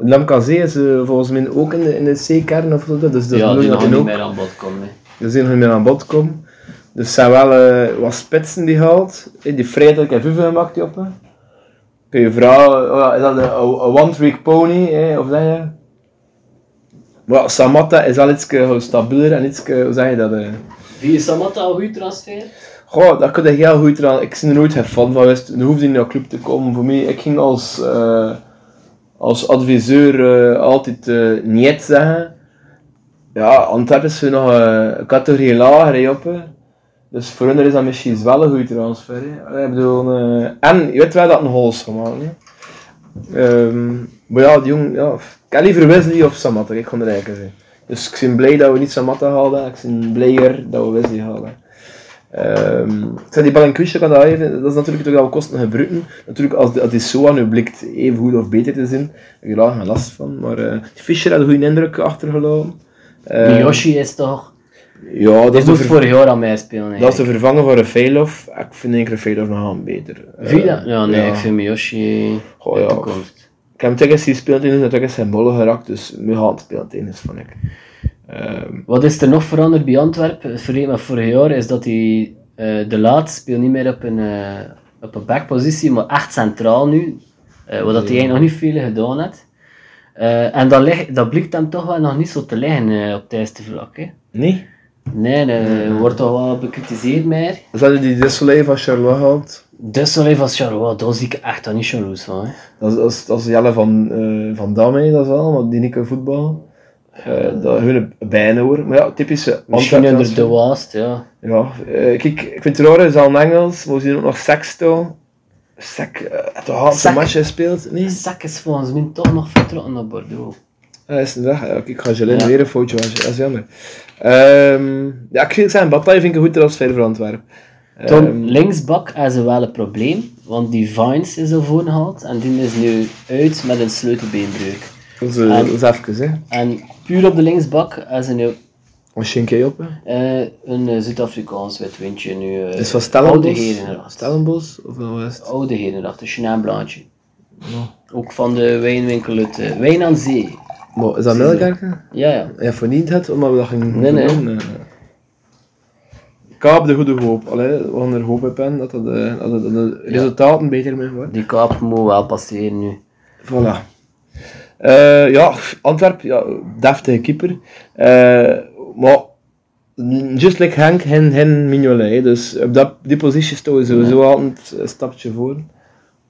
Lamkazé is volgens mij ook in de, in de C-kern of zo, dus dat ja, die nog niet meer aan bod komen. Die zijn nog meer aan bod komen. Dus zijn wel uh, wat spitsen die haalt. Die Frederik en Vivian maakt die op. Kun je vragen, oh, is dat een, one-trick pony? Hè? Of zeg je? Maar Samatta is al iets stabieler en iets, hoe zeg je dat? Uh... Wie is Samatta een goede transfer? Goh, dat kun je heel goed eraan. Ik ben er nooit geen fan van geweest. Nu hoefde niet naar de club te komen. Voor mij, ik ging als, uh, als adviseur uh, altijd uh, niet zeggen. Ja, Antwerpen is nog een categorie lager op. Dus voor hen is dat misschien wel een goede transfer. Ik bedoel, en je weet wel dat een hols gemaakt. Um, maar ja, die jong, ja, ik heb liever Wesley of Samatta, ik ga er eigenlijk zijn. Dus ik ben blij dat we niet Samatta halen, ik ben blijer dat we Wesley halen. Um, die bal in kwisje kan dat even, dat is natuurlijk toch wel kosten gebruiken. Natuurlijk, als, als die SOA nu blikt even goed of beter te zijn, heb je daar geen last van. Maar uh, Fischer had een goede indruk achtergelaten. Uh, Miyoshi is toch Ja, dat is, de moest ver- vorig jaar aan mij spelen. dat is de vervanger voor Refailov. Ik vind denk Refailov nog wel beter. Eh, Vind je dat? Ja, nee, ja. ik vind Miyoshi Goh, ja. Ik heb tegen die en tegen zijn bollen geraakt, dus nu gaat het spelen tennis, vond ik. Ehm, Wat is er nog veranderd bij Antwerpen? Vergeleken met vorig jaar is dat hij eh, de laat speelt niet meer op een, eh, op een backpositie, maar echt centraal nu. Eh, wat dat hij nog niet veel gedaan heeft. Eh, en dat, ligt, dat blijkt hem toch wel nog niet zo te liggen eh, op het eerste vlak. Hè. nee? Nee, nee, wordt toch wel bekritiseerd meer. Hadden die Desolé van Charlois zo even als Charlois, daar zie ik echt dan niet jaloers van. Hè. Dat is, dat is, dat is Jelle van, eh van Damme, dat is wel, maar die niet kan voetbal. Eh dat hun bijna hoor. Maar ja, typische Misschien Antwerp onder de. Waast, ja. Ja, eh, kijk, ik vind het raar, is al een Engels, maar we zien ook nog Sexto. Sek, uh, het hardste Sek. match gespeeld. Nee, Zak is volgens mij toch nog vertrokken naar Bordeaux. dat is een dag. Ja, kijk, ik ga Jelin Ja. weer een foutje maken, dat is jammer. Ehm, ja, ik wil zeggen, Bataille vind ik een goed transfer voor Antwerpen. Ehm, linksbak is wel een probleem, want die Vines is ervoor gehaald en die is nu uit met een sleutelbeenbreuk. dat is, eh, en- dat is even, hè. En puur op de linksbak is er nu Wat schenk jij op, hè? eh, een eh, Zuid-Afrikaans wit windje nu. eh, Is van Oude Stellenbos? Herenracht. Stellenbos? Of wat was het? Oude Herenracht, een Chenin blaadje. Ook van de wijnwinkel uit eh, Wijn aan Zee. Maar is dat Melkerken? Ja, ja. Ja, voor niet het, omdat we dat gingen Nee, nee. eh. Heb de goede hoop. Allee, we gaan er hoop op hebben dat, dat, eh, dat, dat de resultaten beter mee worden. Die kaap moet wel passeren nu. Voilà. Eh, ja, Antwerp, ja, deftige keeper. Eh, maar, just like Henk, hen, hen Mignolet. Dus op dat, die positie staan we sowieso altijd een stapje voor.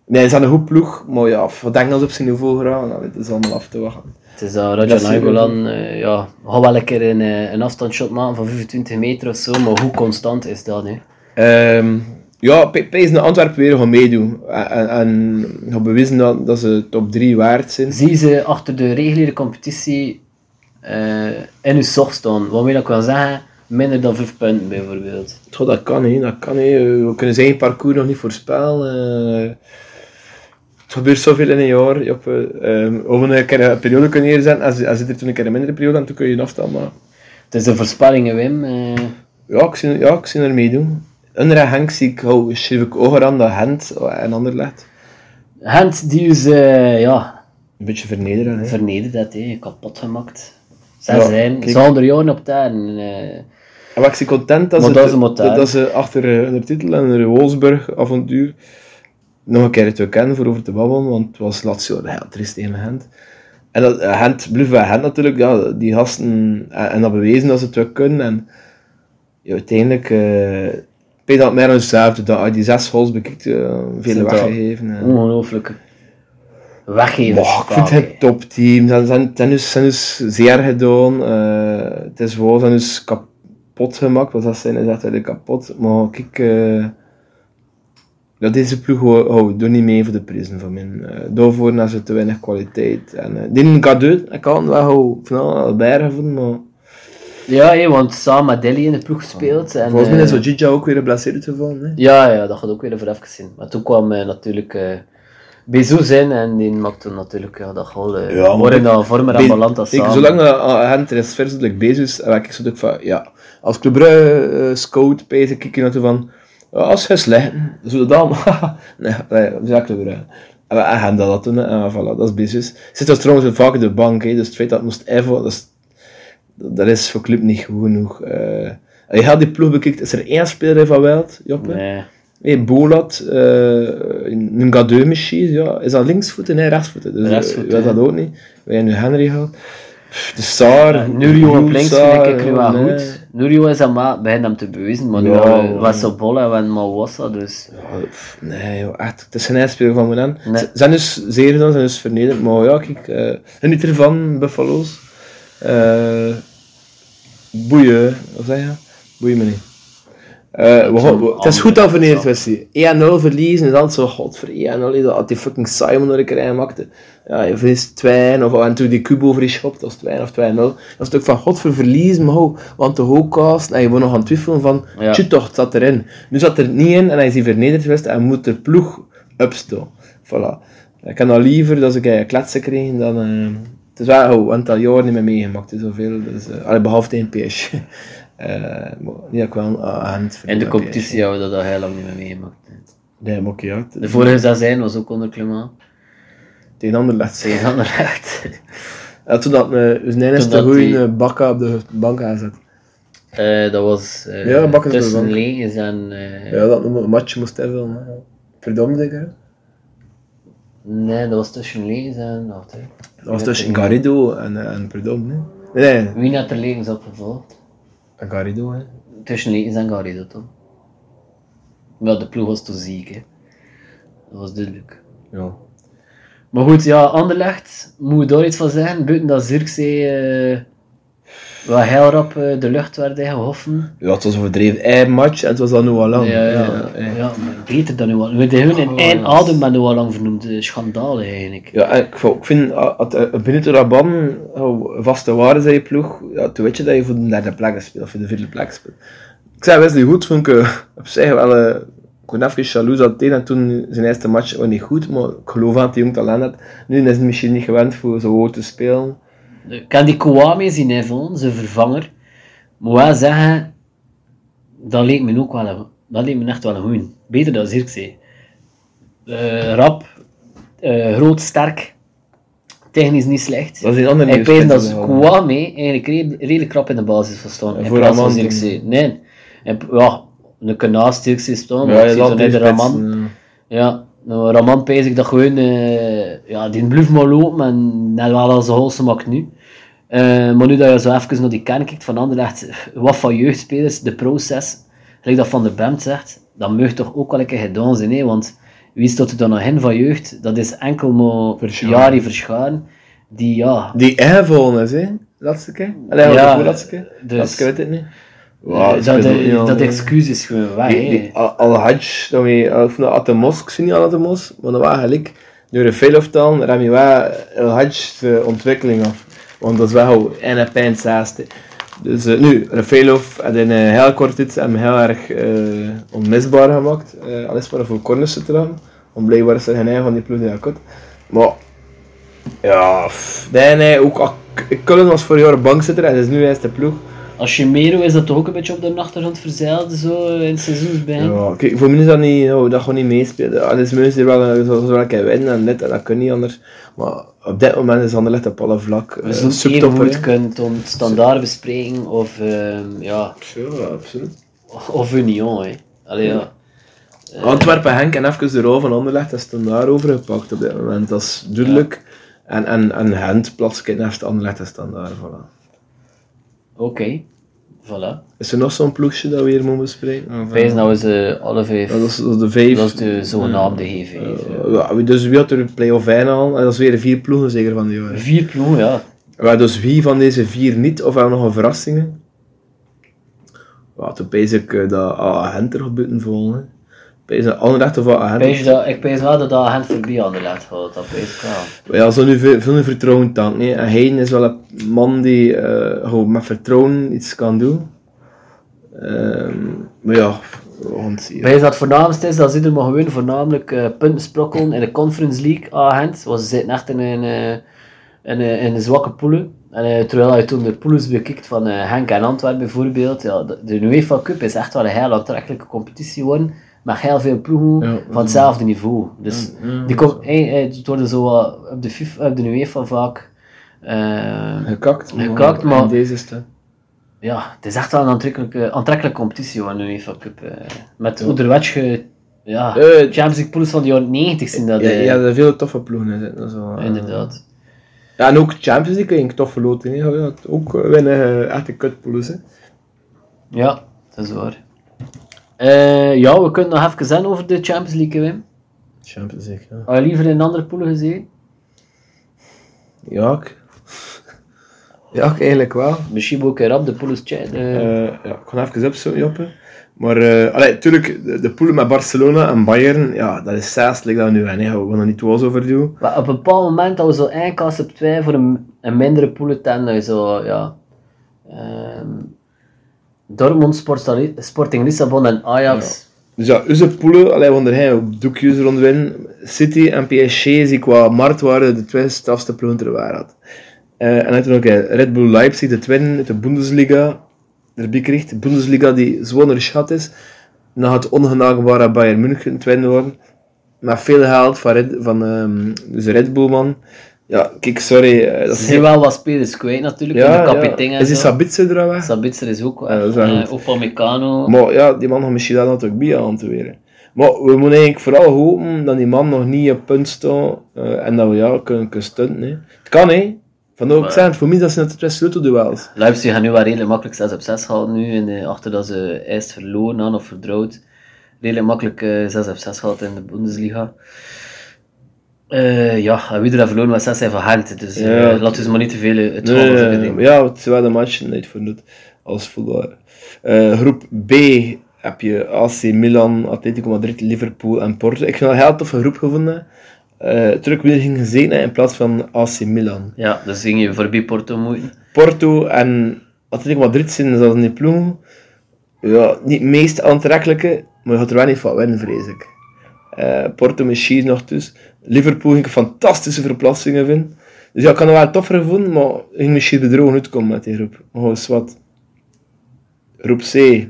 Nee, ze zijn een goed ploeg, maar ja, wat Engels op zijn niveau geraken, nou, het is allemaal af te wachten. Het is dat Dat zeker. Nainggolan, eh ja, gaat wel een keer een, een afstandsshot maken van 25 meter of zo, maar hoe constant is dat nu? Ja, Pees naar Antwerpen weer gaan meedoen. En, en, gaan bewijzen dat, dat ze top 3 waard zijn. Zie ze achter de reguliere competitie eh, in uw zog staan, waarmee dat ik kan zeggen, minder dan 5 punten bijvoorbeeld. Goh, dat kan niet, dat kan niet. We kunnen zijn parcours nog niet voorspellen. Eh, het gebeurt zoveel in een jaar. Joppe. Ehm of een keer een periode kunnen neerzetten. Als, als zit er toen een keer een mindere periode, dan kun je een afstand maken. Het is de voorspellingen, Wim. eh, Ja, ik zie, ja, ik zie er meedoen. Onder Henk zie ik, schreef ik ogen aan dat Hent en Anderlecht. Gent, die is, eh, ja, Een beetje vernederen. Hè. vernederd dat, hè, kapot gemaakt. Zij Ja, zijn, kijk. ze hadden er jaren op eh En wat ik zie content dat, ze, dat ze achter eh, hun titel en hun Wolfsburg avontuur nog een keer het weekend voor over te babbelen, want het was laatst jaar heel triest tegen Gent. En dat, eh, Gent, blijft bij Gent natuurlijk, ja, die gasten, en, en dat bewezen dat ze het wel kunnen. En ja, uiteindelijk, eh ik dat meer dan hetzelfde, dat je die zes goals bekijkt, eh, veel dat weggegeven. En, ongelooflijk weggeven. Maar ik vind het een topteam. Ze zijn- zijn, dus, zijn dus zeer gedaan. Eh, het is wel, ze zijn dus kapot gemaakt. Wat dat zijn is echt kapot. Maar kijk, eh ja, deze ploeg hou- houdt er niet mee voor de prijzen van mij. Eh daarvoor hebben ze te weinig kwaliteit. En, eh die cadeau, ik kan wel van al bergen van, maar Ja, hé, want samen met Delhi in de ploeg gespeeld. En, volgens mij is eh, zo Gigi ook weer geblesseerd gevallen. Hè? Ja, ja, dat gaat ook weer voor even zien. Maar toen kwam eh, natuurlijk eh Bezos in en die maakte natuurlijk ja, dat goal. eh Ja, maar worden ik- dan vormen en Be- Balanta ik, samen. zolang uh, hen transferselijk bezig is, heb ik zo ook van, ja, als Club Brugge uh, scout, bezig, kijk je naartoe van, ja, als hij slecht, zullen dan, nee, nee, dat is echt Club Brugge. En we gaan dat doen, hè, en voilà, dat is bezig. Zit dat trouwens vaak in de bank, hè, dus het feit dat het moest even, dat is, dat is voor Club niet goed genoeg. Uh, als je gaat die ploeg bekijkt, is er één speler van Wild, Joppe? Nee. Hey, Bolat, uh, een gadeu misschien, ja. Is dat linksvoeten? Nee, rechtsvoeten. Dus, Rechtsvoeten, uh, dat ja. ook niet. We hebben nu Henry gehad. De Saar. Ja, Nurio op links vind ik nu wel nee. goed. Nurio is aan begint hem te bewijzen, maar nu Ja, was op bol en Mawassa, dus... Ja, pff, Nee, joh, echt. Het is geen eindspeel van Monan. Nee. Ze zijn dus zeer gedaan, zijn dus vernederd. Maar ja, kijk. Uh, geniet ervan, Buffalo's. Uh, boeien, wat zeg je? Boeien me niet. Uh, we we- het is goed dat vernederd was. 1-0 verliezen is altijd zo, god voor 1-0. is dat die fucking Simon er een maakte. Ja, je verliest 2 of en toen die Kubo over die schop, dat was 2 of 2-0. Dat is ook van god voor verliezen, maar ho, want de hoogkast. En je wordt nog aan het twijfelen van, Ja. toch, het zat erin. Nu zat er niet in en hij is hij vernederd geweest en moet de ploeg upstaan. Voilà. Ik kan al liever dat ik een kletsen krijgen dan... eh, het is wel oh, een aantal jaar niet meer meegemaakt, hè, zoveel. Dus, eh, allee, behalve tegen PSG. Eh, niet dat ik wel een agent In de competitie hebben we dat al heel lang niet meer meegemaakt. Nee, maar oké, ja. De vorige seizoen was ook onder klimaat. Tegen Anderlecht. Tegen Anderlecht. Ja, toen dat uh, zijn enigste dat goede die- uh, bakka op de bank aanzet. Eh, dat was eh, Ja, bakken tussen en... eh, Ja, dat een match moest hebben. uh, Verdomme, denk ik. Nee, dat was tussen Leens en... Wacht, hè. Dat was tussen Garrido en, uh, en Verdomme. Nee, nee, Wie had er Leens opgevolgd? Garrido. Hè. Tussen Leens en Garrido, toch? Maar de ploeg was te ziek, hè. Dat was duidelijk. Ja. Maar goed, ja, Anderlecht, moet je daar iets van zeggen? Buiten dat Zirkzee eh wat heel rap eh, de lucht werd ingehoffen. ja, het was overdreven. Eén match en het was al nu al lang. Ja, ja, ja. ja, maar beter dan nu al. We hebben hun in één adem met nu al lang vernoemd. Eh, Schandalig eigenlijk. Ja, ik, ik vind, ah, het binnen de Raban oh, vaste waarde zijn je ploeg, ja, toen weet je dat je voor de derde plek speelt, of voor de vierde plek speelt. Ik zei Wesley Goed, vond ik eh, op zich wel, eh, ik ben even jaloers dat en toen zijn eerste match was niet goed, maar ik geloof aan dat hij jong talent had. Nu is hij misschien niet gewend voor zo hoog te spelen. Ik kan die Kouame zien even, zijn vervanger. Moet wel zeggen, dat leek me ook wel een, dat leek me echt wel een goeie. Beter dan Zirkzee. Eh rap, eh, groot, sterk, technisch niet slecht. Dat is een ander Ik weet dat Kouame eigenlijk re- redelijk krap in de basis was staan. Ja, in voor plaats van Raman Zirkzee. Nee. En, ja, een kan naast Zirkzee staan, maar Ja, ik zie de Raman. eh, Ja, nou, Raman pees ik dat gewoon, eh, ja, die blijft maar lopen en net wel als de holste maakt nu. Eh, maar nu dat je zo even naar die kern kijkt van Anderlecht, wat van jeugdspelers, de proces, gelijk dat Van de Bemt zegt, dat mag toch ook wel een keer gedaan zijn, hè? want wie staat er dan nog in van jeugd? Dat is enkel maar Verscharen. Jari Verscharen, die ja, Die ingevallen is, hè? Laatste keer. Allee, Ja, de laatste keer. dus- Laatste keer weet ik niet. eh, dat, excuus is gewoon weg. Die, hè. die Al- Al-Hajj, dat we, of nou Atemos, ik zie niet Atemos, maar dat was gelijk door de veel rem je wel Al-Hajj de ontwikkeling af. Want dat is wel een en pijn zaaste. Dus eh, nu, Rafaelov had een heel kort tijd hem heel erg eh, onmisbaar gemaakt. eh alles maar voor corners te trappen. Want blijkbaar is er geen eigen van die ploeg die. Maar, ja, pff, nee, nee, ook al- Cullen was voor jaren bankzitter en is nu eens de ploeg. Als je Mero is dat toch ook een beetje op de achtergrond verzeild, zo in het seizoensbegin. Ja, kijk, voor mij is dat niet, nou, dat gewoon niet meespelen. Al is mensen die wel, eh, zoals wel een keer winnen en dit en dat kan niet anders. Maar op dit moment is Anderlecht op alle vlak. We Uh, zullen subtopper, even goed kunnen tot standaard bespreken of, ehm, ja, Ja, absoluut. of Union. Hè. Allee, ja. Antwerpen, Henk en even de rol van Anderlecht is dan daarover gepakt op dit moment. Dat is duidelijk. En, en, en Gent plaats ik naast Anderlecht is dan daar. Voilà. Oké, voilà. Is er nog zo'n ploegje dat we hier moeten bespreken? Wees eh, nou eens eh, alle vijf. ja, dat, is, dat is de vijf. Dat is de zogenaamde G5. Eh, ja, dus wie had er een play-off 1 al? En dat is weer de vier ploegen zeker van die jaar. Vier ploegen, ja. Ja, dus wie van deze vier niet, of hebben we nog een verrassingen? Ja, toen pees ik dat Agent er gaat buiten volgen. Pees dat Anderlecht of. Wees dat, ik weet wel dat dat hand voorbij aan de laat gaat. Dat weet ik wel. Ja, zo nu veel, veel vertrouwen tank. Nee. En is wel een man die gewoon met vertrouwen iets kan doen. Ehm, maar ja, het zien. Wees dat voornaamste is, dat zit er maar gewoon voornamelijk eh, punten sprokkelen in de Conference League agent. Want ze zitten echt in een, eh, in een, in een zwakke poelen. En, terwijl je toen de pools bekijkt van eh, Henk en Antwerpen bijvoorbeeld, ja, de, de UEFA Cup is echt wel een heel aantrekkelijke competitie geworden. Met heel veel ploegen Ja, van hetzelfde niveau. Dus ja, die komt, eh, het worden zo op de, FIFA, op de UEFA vaak. eh, Gekakt, Gekakt, maar- in deze stad. ja, het is echt wel een aantrekkelijke, aantrekkelijke competitie van de UEFA Cup. eh. met ja, Eh, Champions League pools van de jaren 90 zijn dat. Ja, ja, er zijn veel toffe ploegen in zitten. Zo. Inderdaad. Ja, en ook Champions League, een toffe loting. Ja, ook winnen echte kutpools. hè. Ja, dat is waar. Eh, ja, we kunnen nog even zeggen over de Champions League, Wim. Champions League, ja. Had je liever in andere poolen gezien? Ja, ik... Ja, ik eigenlijk wel. Misschien ook een rap de chat. eh. Eh, ja, ik ga even opzoeken, Joppe. Maar, eh allee, natuurlijk, de, de pool met Barcelona en Bayern, ja, dat is zes, like dat nu en. We gaan er niet was over doen. Maar op een bepaald moment dat we zo één kast op twee voor een, een mindere pool ten, zo, ja... ehm Dortmund, Sporting Lissabon en Ajax. Dus ja, onze poelen, allee, want er zijn ook doekjes rond winnen. City en PSG zie qua marktwaarde de twee strafste ploegen ter wereld. Eh en dan nog eh, Red Bull Leipzig, de twin uit de Bundesliga. erbij. De Bundesliga die zwaar schat is. Gaat het ongenaakbare Bayern München winnen worden. Met veel geld van, Red, van um, dus Red Bull, man. Ja, kijk, sorry. eh, Dat Ze zijn wel wat spelers kwijt natuurlijk, ja, de kapitein ja. en Is die. Sabitzer er weg? Sabitzer is ook Ja, dat wel Eh, goed. Upamecano. Maar ja, die man gaat misschien daar natuurlijk bij aan te weren. Maar we moeten eigenlijk vooral hopen dat die man nog niet op punt staat eh, en dat we ja, kunnen, kunnen stunten. Hè. Het kan, hè. Van ook zijn, voor mij dat zijn het twee sleutelduels. Leipzig gaat nu wel redelijk makkelijk 6 op 6 halen nu, en, eh, achter dat ze eerst verloren hadden of verdrouwd. Redelijk makkelijk eh 6 op 6 gehad in de Bundesliga. Eh, ja, en wie er dat verloren 6 zijn van Gent, dus eh, Ja. laten we ze maar niet te veel eh, het Nee, nee. ja, het is wel de match niet voor doet als voetballer. Groep B heb je AC Milan, Atletico Madrid, Liverpool en Porto. Ik vind dat een heel toffe groep gevonden. Eh terug weer ging gezeten hè, in plaats van AC Milan. Ja, dus ging je voorbij Porto moeten. Porto en Atletico Madrid zijn zoals in die ploeg. Ja, niet het meest aantrekkelijke, maar je gaat er wel niet van winnen, vrees ik. Eh, Porto misschien nog dus. Liverpool ging ik fantastische verplaatsingen vinden. Dus ja, ik kan het wel toffer gevonden, maar ik ging misschien bedrogen uitkomen met die groep. Gewoon eens wat. Groep C.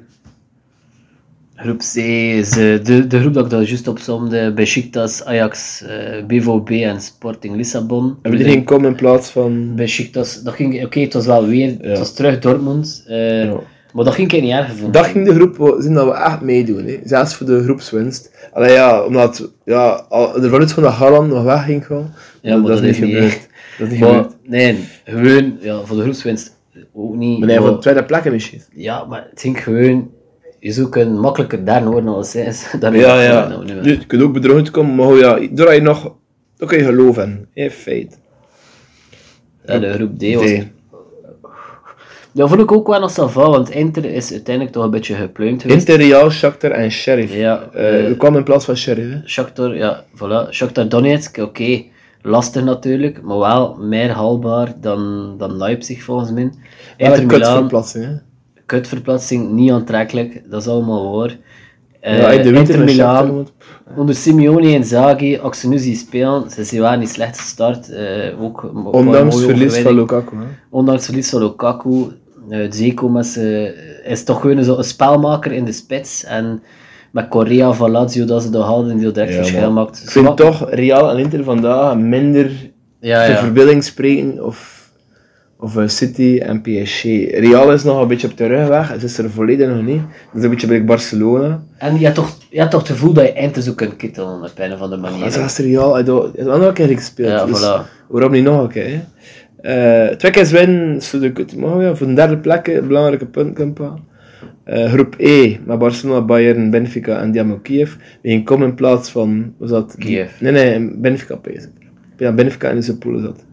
Groep C is eh, de, de groep dat ik daar juist opzomde. Besiktas, Ajax, eh BVB en Sporting Lissabon. Hebben die geen komen in plaats van... Besiktas, dat ging, oké, het was wel weer, het was terug Dortmund. eh, Ja. Maar dat ging ik niet erg vinden. Dat ging de groep zien dat we echt meedoen, hè. zelfs voor de groepswinst. Allee ja, omdat ja, ervan uit van dat Haaland nog weg ging gaan. Ja, maar dat is niet gebeurd. Dat is niet Maar, gebeurd. nee, gewoon, ja, voor de groepswinst ook niet. Maar nee, voor de tweede plek misschien. ja, maar het ging gewoon, je zou kunnen makkelijker derde worden als zij is. Ja, ja. Nou, nu, je kunt ook bedrogen komen, maar oh ja, daar je nog... Daar kun je geloof in. feit. ja, de groep D was... D. Dat vond ik ook wel nog ça va, want Inter is uiteindelijk toch een beetje gepluimd geweest. Inter, Real, Shakhtar en Sheriff. Ja, Eh, eh, we kwamen in plaats van Sheriff. Hè. Shakhtar, ja, voilà. Shakhtar Donetsk, oké, lastig natuurlijk, maar wel meer haalbaar dan, dan Leipzig volgens mij. Inter een Milan, kutverplaatsing, hè. kutverplaatsing, niet aantrekkelijk, dat is allemaal waar. Eh, Ja, in de winter Inter Milan, Shakhtar, onder Simeone en nu zien spelen, ze zijn wel niet slecht gestart. eh, ook, Ondanks verlies van. Lukaku. Hè. Ondanks verlies van Lukaku, uh, Zeko met z'n- is toch gewoon een spelmaker in de spits. En met Correa van Lazio, dat ze dat hadden, die direct Ja, verschil maakt. Ik vind toch Real en Inter vandaag minder ja, de ja. verbeelding spreken of, of eh, City en PSG. Real is nog een beetje op de terugweg, het is er volledig nog niet. Het is een beetje bij Barcelona. En je hebt toch, je hebt toch het gevoel dat je eind zo kunt kittelen op een of andere manier. zelfs Real, hij heeft hij heeft nog een keer gespeeld. Ja, dus voilà. Waarom niet nog een keer? hè? Eh, twee keer winnen, ja, voor een derde plek een belangrijke punt. Eh, groep E, met Barcelona, Bayern, Benfica en Dynamo Kiev. Gaan komen in plaats van, was dat? Kiev. Nee, nee, Benfica bezig. Ja, Benfica in deze pool zat.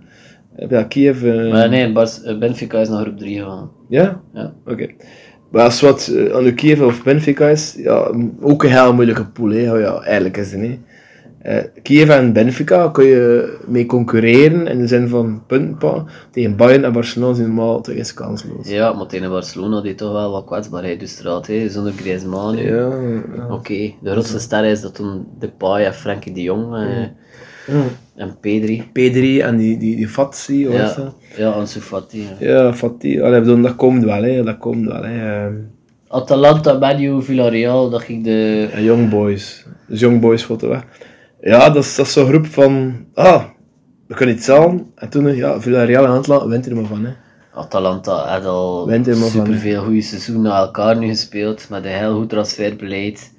Eh, Ja, Kiev... eh, Maar nee, Bas, eh, Benfica is naar groep 3 gegaan. Ja? Ja. Oké. Maar als wat eh, aan de Kiev of Benfica is, ja, ook een heel moeilijke pool, hè. Oh Ja, eigenlijk is het niet. Eh, Kiev en Benfica kun je mee concurreren in de zin van punten. Tegen Bayern en Barcelona zijn normaal toch eens kansloos. Ja, maar tegen Barcelona die toch wel wat kwetsbaarheid de straat, hè. zonder Griezmann. nu. Ja, ja. Oké, de grootste ster is dat toen Depay en Frenkie de Jong eh, en Pedri. P3 en die, die, die Fatsi, Ja, ja Ansu Fati. ja. Ja, Fati. Allee, bedoel, dat komt wel, hè. Dat komt wel, hè. Atalanta, Manu, Villarreal, dat ging de... En Young Boys. Dus Young Boys foto weg. Ja, dat is, dat is zo'n groep van... Ah, we kunnen iets aan. En toen, eh, ja, Villarreal en Antwerpen, wint er maar van, hè. Atalanta had al Wint er maar van, superveel goede seizoenen na elkaar nu gespeeld, met een heel goed transferbeleid.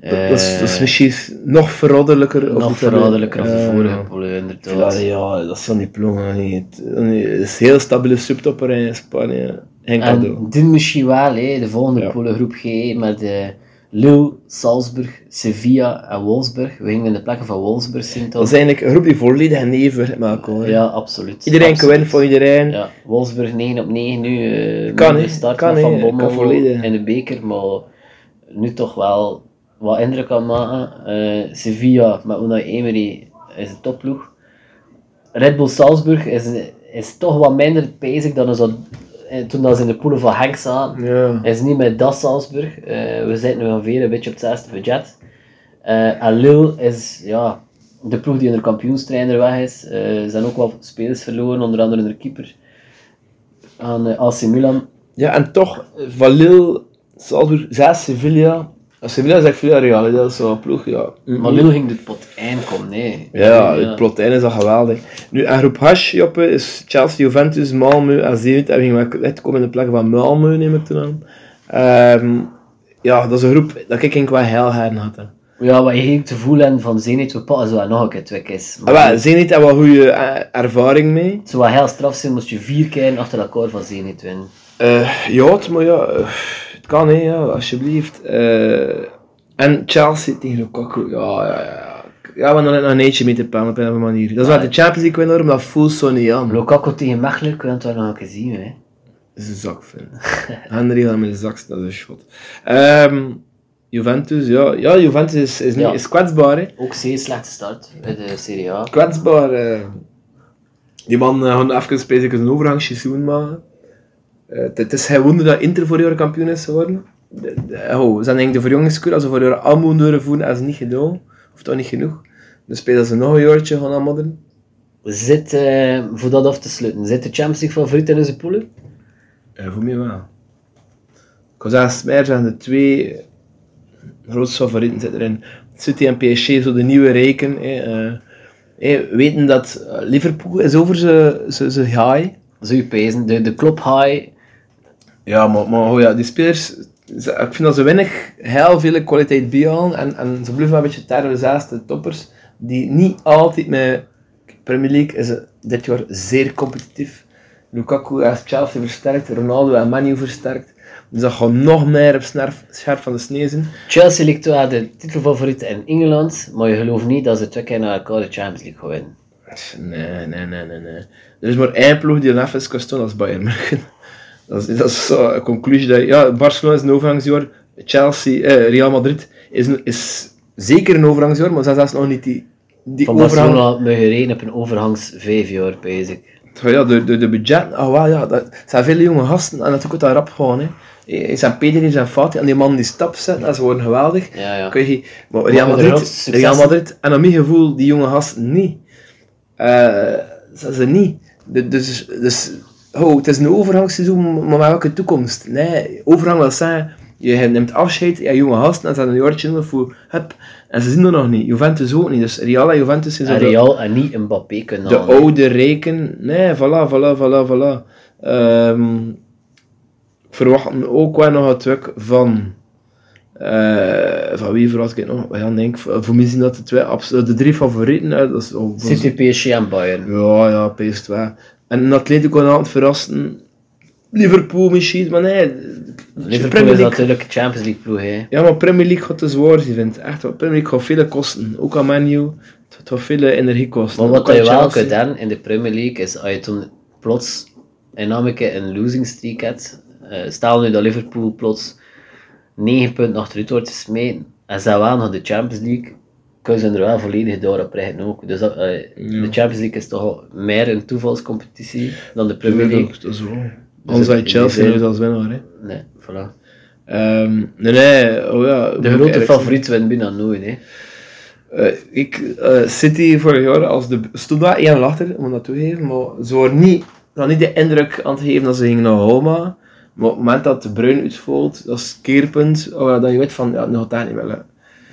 Dat, dat, is, dat is Eh, misschien nog verraderlijker. nog verraderlijker dan de Ja. vorige ploegen, inderdaad. Villarreal, dat is die ploegen niet. Het is een heel stabiele subtopper in Spanje. Cadeau. En dit misschien wel, hè, de volgende Ja. pool, groep G, met eh Lille, Salzburg, Sevilla en Wolfsburg. We gingen in de plekken van Wolfsburg zien Dat is eigenlijk een groep die volledig neven met elkaar. Ja, absoluut. Iedereen kan winnen van iedereen. Ja, Wolfsburg 9 op 9 nu. eh Kan, start Kan. Van Bommel in de beker, maar nu toch wel wat indruk kan maken. Eh, Sevilla met Unai Emery is een topploeg. Red Bull Salzburg is, is toch wat minder bezig dan zo, eh, toen dat ze in de poelen van Henk zaten. Ja. is niet met dat Salzburg. Eh, we zitten nu ongeveer een beetje op het zesde budget. Eh en Lille is ja, de ploeg die onder kampioenstrainer weg is. Eh, ze zijn ook wel spelers verloren, onder andere hun keeper aan eh, AC Milan. Ja, en toch, van Lille, Salzburg, 6 Sevilla. Als Sevilla zegt Villarreal, hè, dat is zo'n ploeg, ja. Maar Lille ging de pot eindkomen, nee. Ja, het plotijn is al geweldig. Nu, en groep H, Joppe, is Chelsea, Juventus, Malmö en Zenit. En gingen we echt komen in de plek van Malmö, neem ik toen aan. Ehm, ja, dat is een groep dat ik denk wel heel hard had. hè. Ja, wat je ging te voelen van Zenit, we pakken zo nog een keer twee keer. Ah, wel, Zenit heeft wel goede eh, ervaring mee. Het zou wel heel straf zijn, moest je vier keer achter elkaar van Zenit winnen. Eh, ja, het, maar ja, eh, het kan, hè, ja, alsjeblieft. Eh, en Chelsea tegen Lukaku, ja, ja, ja. Ja, we hebben nog een eentje mee te plannen op een manier. Dat is wat de Champions League winnen, maar dat voelt zo niet aan. Lukaku tegen Mechelen, kun je het wel nog een keer zien, hè. Dat is een zak, vind. Henry gaat met de zak, dat is een schot. Ehm, Juventus, ja, ja, Juventus is, is, niet, Ja. is kwetsbaar, hè. Ook zeer slechte start bij de Serie A. Kwetsbaar. eh. die man uh, gaan even specifiek een overgangsseizoen maken. Eh, het- is geen wonder dat Inter voor jaar kampioen is geworden. De, de, oh, ze zijn denk ik de verjongingskuur, als ze voor jaar allemaal durven voeren, hebben ze niet gedaan. Of toch niet genoeg. Dus spelen ze nog een jaartje gaan aanmodderen. Zit, eh, voor dat af te sluiten, zit de Champions League favoriet in onze poelen? Ja, voor mij wel. Ik was zijn de twee grootste favorieten zitten erin. City en PSG, zo de nieuwe rijken. hè, eh, hè, weten dat eh, Liverpool is over zijn high. Zou je pezen, de, de Klopp High, Ja, maar, maar oh ja, die spelers, ze- ik vind dat ze weinig heel veel kwaliteit bijhalen en, en ze blijven een beetje terrorisatie, de toppers, die niet altijd met Premier League is dit jaar zeer competitief. Lukaku heeft Chelsea versterkt, Ronaldo en Manu versterkt. Dus dat gaat nog meer op scherp van de snee zijn. Chelsea ligt wel de titelfavoriet in Engeland, maar je gelooft niet dat ze twee keer naar elkaar de Champions League gaan winnen. Nee, nee, nee, nee, nee. Er is maar één ploeg die een even kan als Bayern München. Dat is, dat is zo een conclusie dat... Ja, Barcelona is een overgangsjaar. Chelsea, eh, Real Madrid is, een- is zeker een overgangsjaar, maar ze zijn zelfs nog niet die, die Van overgang... Barcelona moet je op een overgangs vijf jaar, bezig. Ja, de, de, de budget... Oh, wel, ja, dat er zijn veel jonge gasten en dat rap gewoon. Hè. Zijn Pedri, zijn Fati en die man die stap zetten, en ze worden geweldig. Ja, ja. Kun je, maar Real Madrid, Real Madrid, en aan mijn gevoel, die jonge gasten niet. Eh dat ze niet. De- Dus, dus oh, het is een overgangsseizoen, maar met welke toekomst? Nee, overgang wil zeggen, je neemt afscheid, ja, jonge gasten, en ze hebben een jaartje nodig voor, hup, en ze zien er nog niet. Juventus ook niet, dus Real en Juventus zijn zo En Real en niet Mbappé kunnen de halen, oude rijken, nee, voilà, voilà, voilà, voilà. Ehm, ik verwacht ook wel nog het werk van. eh, van wie verwacht ik nog? Ja, denk, voor mij zijn dat de, twee, de drie favorieten. Hè, dat is, oh, City, PSG en Bayern. Ja, ja, PS2. En een Atletico aan het verrassen. Liverpool misschien, maar nee. Liverpool is natuurlijk Champions League ploeg, hè. ja, maar Premier League gaat te zwaar zijn, vind ik. Echt. Premier League gaat veel kosten. Ook aan Manu. Het gaat veel energie kosten. Maar wat je wel kunt doen in de Premier League is als je toen plots een een losing streak hebt. eh, stel nu dat Liverpool plots 9 punten achteruit wordt gesmeten en ze wel nog de Champions League, kunnen ze er wel volledig door op richten ook. Dus dat, eh, de Champions League is toch meer een toevalscompetitie dan de Premier League. Dat is wel. Anders had je in Chelsea nooit zin- als winnaar. Hè. Nee, voilà. Ehm, nee, nee, oh ja. De grote favoriet wint bijna nooit, hè. Eh, ik, eh, City vorig jaar als de, stond daar één achter, moet ik dat toegeven, maar ze waren niet, hadden niet de indruk aan te geven dat ze gingen naar Homa. Maar op het moment dat de bruin uitvalt, dat is keerpunt, oh ja, dat je weet van, ja, nu gaat dat niet wel.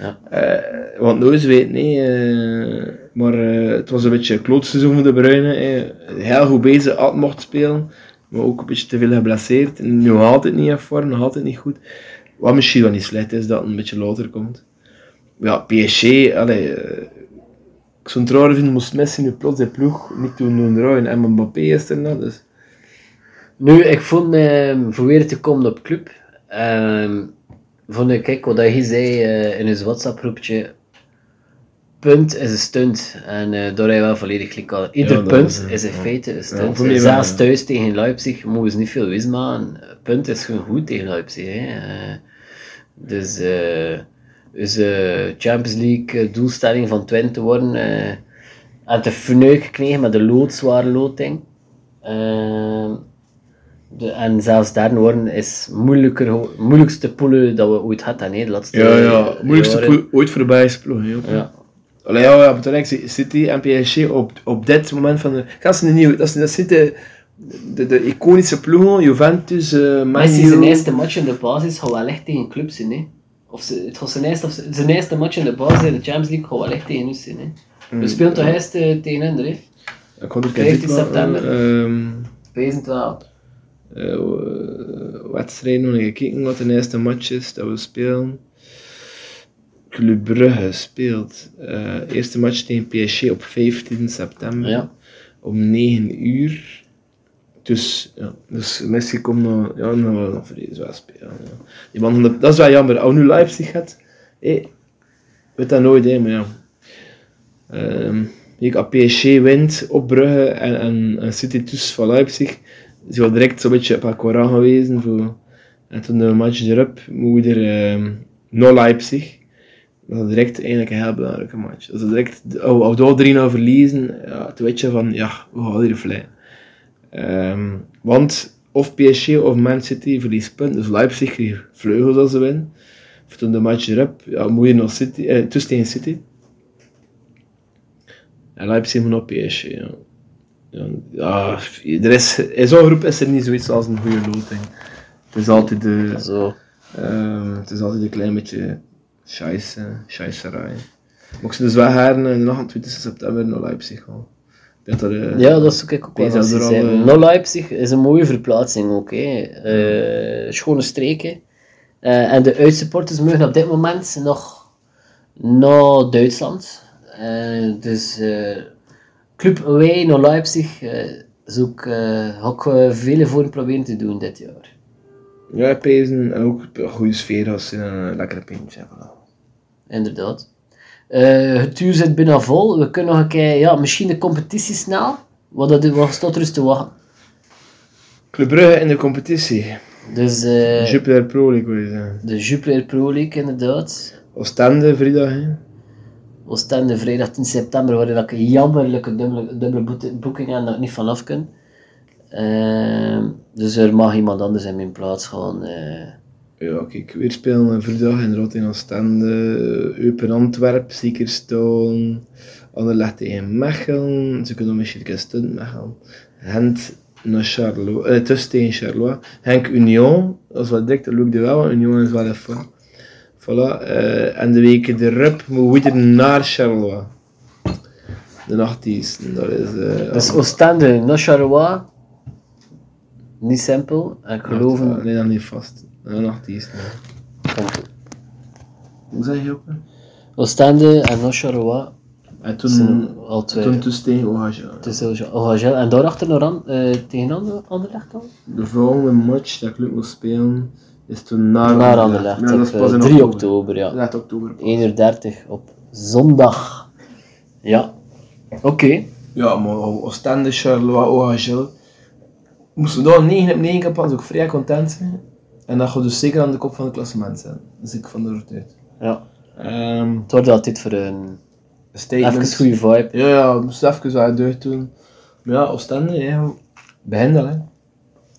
Ja. Eh, want nooit weet, nee. eh, maar eh, het was een beetje klootseizoen voor de Bruyne. eh. heel goed bezig, had mocht spelen. Maar ook een beetje te veel geblesseerd. Nu nog altijd niet in vorm, nog altijd niet goed. Wat misschien wel niet slecht is, dat het een beetje later komt. Ja, PSG, allee, ik zou het raar vinden moest Messi nu plots de ploeg niet doen doen draaien. En Mbappé is er nog, dus... Nu, ik vond, ehm, voor weer te komen op club, ehm, vond ik, kijk, wat hij zei eh, in zijn WhatsApp-groepje, punt is een stunt. En eh daar je wel volledig gelijk aan. Ieder Ja, punt is, is, eh, in ja. feite een stunt. Zelfs thuis tegen Leipzig mogen ze niet veel wis maken. Punt is gewoon goed tegen Leipzig. Hè. Eh, dus, eh, Champions League doelstelling van Twente te worden, had de fnuik gekregen met de loodzware loting. De, en zelfs derde worden is moeilijker, moeilijkste poelen dat we ooit hadden, hè, de laatste Ja, ja. Moeilijkste ploeg ooit voorbij is ploeg. Ja. Allee, ja, ja, bedoel ik, City en PSG op, op dit moment van de... Dat is, een nieuw, dat is, dat niet de de, de iconische ploegen, Juventus, eh Man Messi zijn eerste match in de basis gaat wel echt tegen clubs zijn, hè. Of ze, het was zijn eerste, of ze- zijn eerste match in de basis in de Champions League gaat wel echt tegen ons zijn, hè. We spelen toch eerst eh, tegen hen, hè. Ik kon ook 15 even- september. wel. eh, wedstrijden nog gekeken wat de eerste match is dat we spelen. Club Brugge speelt. eh eerste match tegen PSG op 15 september. Ja. Om 9 uur. Dus, ja, dus Messi komt nog, ja, nog deze wel spelen. Ja. Die man, dat is wel jammer. Als nu Leipzig gaat, hé, weet dat nooit, hè, maar ja. Ehm, als PSG wint op Brugge en, en, en City dus van Leipzig, is wel direct zo'n beetje op elkaar gewezen. Voor, en toen de match erop, moet er ehm naar Leipzig. Dat is direct eigenlijk een heel belangrijke match. We direct, oh, als we daar 3-0 verliezen, ja, toen weet je van, ja, we gaan hier vliegen. Ehm, want of PSG of Man City verliest punten, dus Leipzig krijgt vleugels als ze winnen. Toen de match erop, ja, moet je nog City, eh, City. En Leipzig moet op PSG, ja. Ja, er is, in zo'n groep is er niet zoiets als een goede loting. Het is altijd de, Zo. Ehm, het is altijd een klein beetje scheisse, scheisserij. Maar ik zou dus wel heren in de 28 september naar Leipzig gaan. Dat, eh, Ja, dat is ook ik ook wel wat al, eh, No Leipzig is een mooie verplaatsing ook. Hè. Eh, schone streken. En de uitsupporters mogen op dit moment nog naar Duitsland. Dus Club Away naar Leipzig eh is ook, eh, eh, vele voor proberen te doen dit jaar. Ja, pezen en ook een goede sfeer als in een lekkere pintje. Voilà. Inderdaad. Het uur zit bijna vol. We kunnen nog een keer, ja, misschien de competitie snel. Wat, dat, wat staat er eens te wachten? Club Brugge in de competitie. Dus eh, Jupiler Pro League wil je zeggen. de Jupiler Pro League, inderdaad. Oostende, vrijdag. Hè. Oostende vrijdag 10 september, waarin ik een jammerlijke dubbele, dubbele boeking heb dat ik niet vanaf kan. Ehm, dus er mag iemand anders in mijn plaats gaan. eh. Ja, kijk, weer spelen vrijdag in Rotterdam Oostende, Eupen Antwerp, Ziekerstoon, Anderlecht tegen Mechelen, ze kunnen misschien een stunt Mechelen. Gent naar Charleroi, eh, tussen tegen. Henk Union, dat is wel direct een leuk duel, want Union is wel even. Voilà, eh, en de weken erop moeten we weer naar Charleroi. De 18e, dat is... eh, Dus Oostende, naar Charleroi. Niet simpel. En ik geloof. Nee, dan niet vast. De 18e. Hoe zeg je ook? Oostende en naar Charleroi. En toen, al twee. toen tussen tegen is sowieso OHL. En daarachter nog aan, eh, tegen Ander- Anderlecht dan? De volgende match dat ik leuk wil spelen is toen naar Naar Anderlecht. Dat op pas eh, in 3 oktober, ja. Ja, oktober. pas. 1 uur 30 op zondag. Ja. Oké. Ja, maar Oostende, Charleroi, OHL. Moesten we daar 9 op 9 kapot, ook vrij content zijn. En dat gaat dus zeker aan de kop van het klassement zijn. Dus ik van de overtuigd. Ja. Ehm Het wordt altijd voor een statement. even goede vibe. Ja, ja, we moesten even wat deugd doen. Maar ja, Oostende, ja, begin dat hè.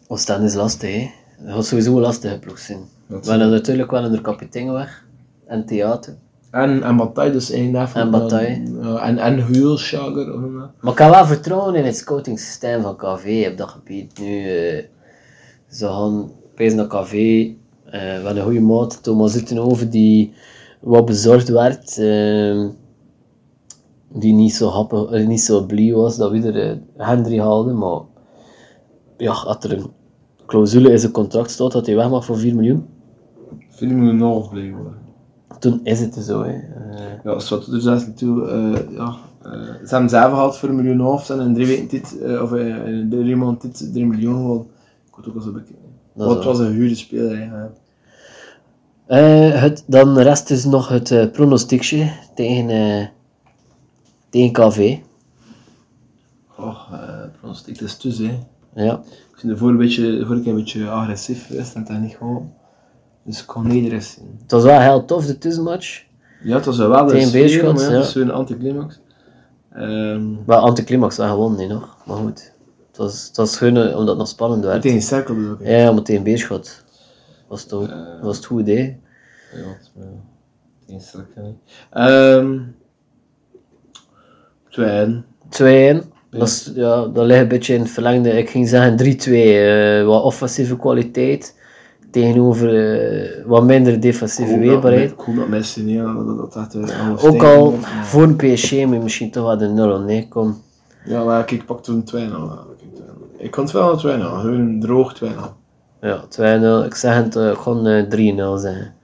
Oostende is lastig, hè. Dat gaat sowieso een lastige ploeg zijn. Dat We hebben natuurlijk wel een kapitein weg. En theater. En, en Bataille, dus eigenlijk daarvan. En Bataille. Ja, en, en Huelschager. dat? Maar ik kan wel vertrouwen in het scouting-systeem van KV op dat gebied. Nu, eh, ze gaan pezen naar KV. eh we hebben een goede maat, Thomas Uttenhoven, die wat bezorgd werd. eh, die niet zo, happig, eh, niet zo blij was dat we er eh, Hendry haalden. Maar ja, als er een clausule in zijn contract staat dat hij weg mag voor 4 miljoen, 4 miljoen nog blijven. toen is het zo. Hè. Eh, Ja, als wat er zelfs naartoe, eh ja. eh, ze hebben zelf gehad voor een miljoen half en in drie weken dit, eh, of in drie maanden dit 3 miljoen gewoon. Ik had ook al zo bekeken. Dat Wat is was een huurde speler eigenlijk. Eh, het, dan rest dus nog het eh, pronostiekje tegen, eh, tegen KV. Oh, uh, pronostiek, dat is tussen. hè. Ja. Vind de vorige, beetje, vorige keer een beetje agressief geweest en dat niet gewoon. Dus ik kon niet de rest zien. Het was wel heel tof, de tussenmatch. Ja, het was wel Tegen sfeer, maar ja, ja. het is weer een anticlimax. Ehm Maar anticlimax wel gewonnen, niet nog. Maar goed. Het was, het was gewoon eh, omdat het nog spannend werd. tegen Cirkel ik. hè. Ja, maar tegen Beerschot was het, ook, was het goed idee. Ja, wel- tegen Cirkel. Ehm Twijn. 2-1. Dat, is, ja, dat ligt een beetje in het verlengde. Ik ging zeggen 3-2. eh, wat offensieve kwaliteit tegenover eh, wat minder defensieve weerbaarheid. Ik hoop dat Messi niet, ja, dat, dat, Ook al maar- voor een PSG moet misschien toch wel de 0 nee. Ja, maar ik pak toen 2-0. ja, kijk, eh, Ik kon 2-0, 2-0. Gewoon droog 2-0. Ja, 2-0. Ik zeg het, eh, ik eh, 3-0 zeggen.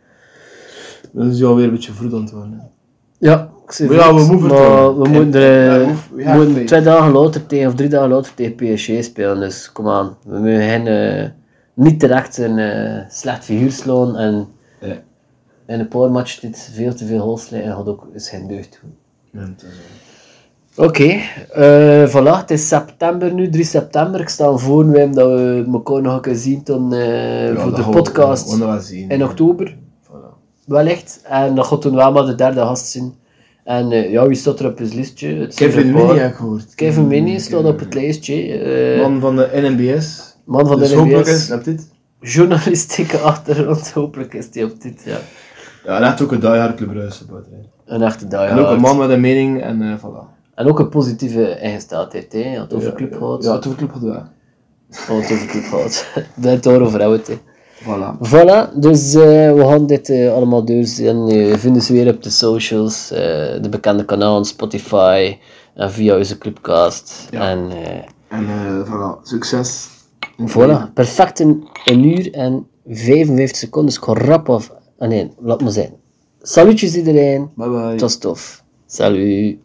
Dat is alweer een beetje vroeg aan het worden. Ja, we moeten we En- moeten, er, we moeten twee dagen later tegen, of drie dagen later tegen PSG spelen, dus kom aan. We moeten geen, eh, niet direct een eh, slecht figuur slaan en Ja. in een paar matchen dit veel te veel goals slaan gaat ook is geen deugd doen. Ja, Oké, eh voilà, het is september nu, 3 september. Ik stel voor Wim, dat we elkaar nog een keer zien dan, eh, ja, voor de we- podcast we zien. in oktober. Voilà. Wellicht. En dat gaat toen wel maar de derde gast zijn. En eh, ja, wie staat er op het lijstje? Het Kevin. Mini heb ik gehoord. Kevin Mini staat op het lijstje. eh, man, Man van de NMBS. van de dus hopelijk is, heb dit? Journalistieke achtergrond. Hopelijk is die op dit, ja. Ja, en echt ook een diehard Club Brugge. Een echte En diehard. ook een man met een mening en eh voilà. En ook een positieve ingesteldheid, hè. Had het over club gehad. Ja, het over club we. Je had het over club gehad. Dat het daarover houden, hè. Voilà. Voilà, dus eh, we gaan dit eh, allemaal doorzien. Je vindt ze weer op de socials, eh, de bekende kanalen, Spotify en via onze clubcast. Ja. En eh, En eh voilà, succes. voilà, perfect in een uur en 55 seconden. Dus ik rap af. Ah nee, laat maar zijn. Salutjes iedereen. Bye bye. Tot tof. Salut.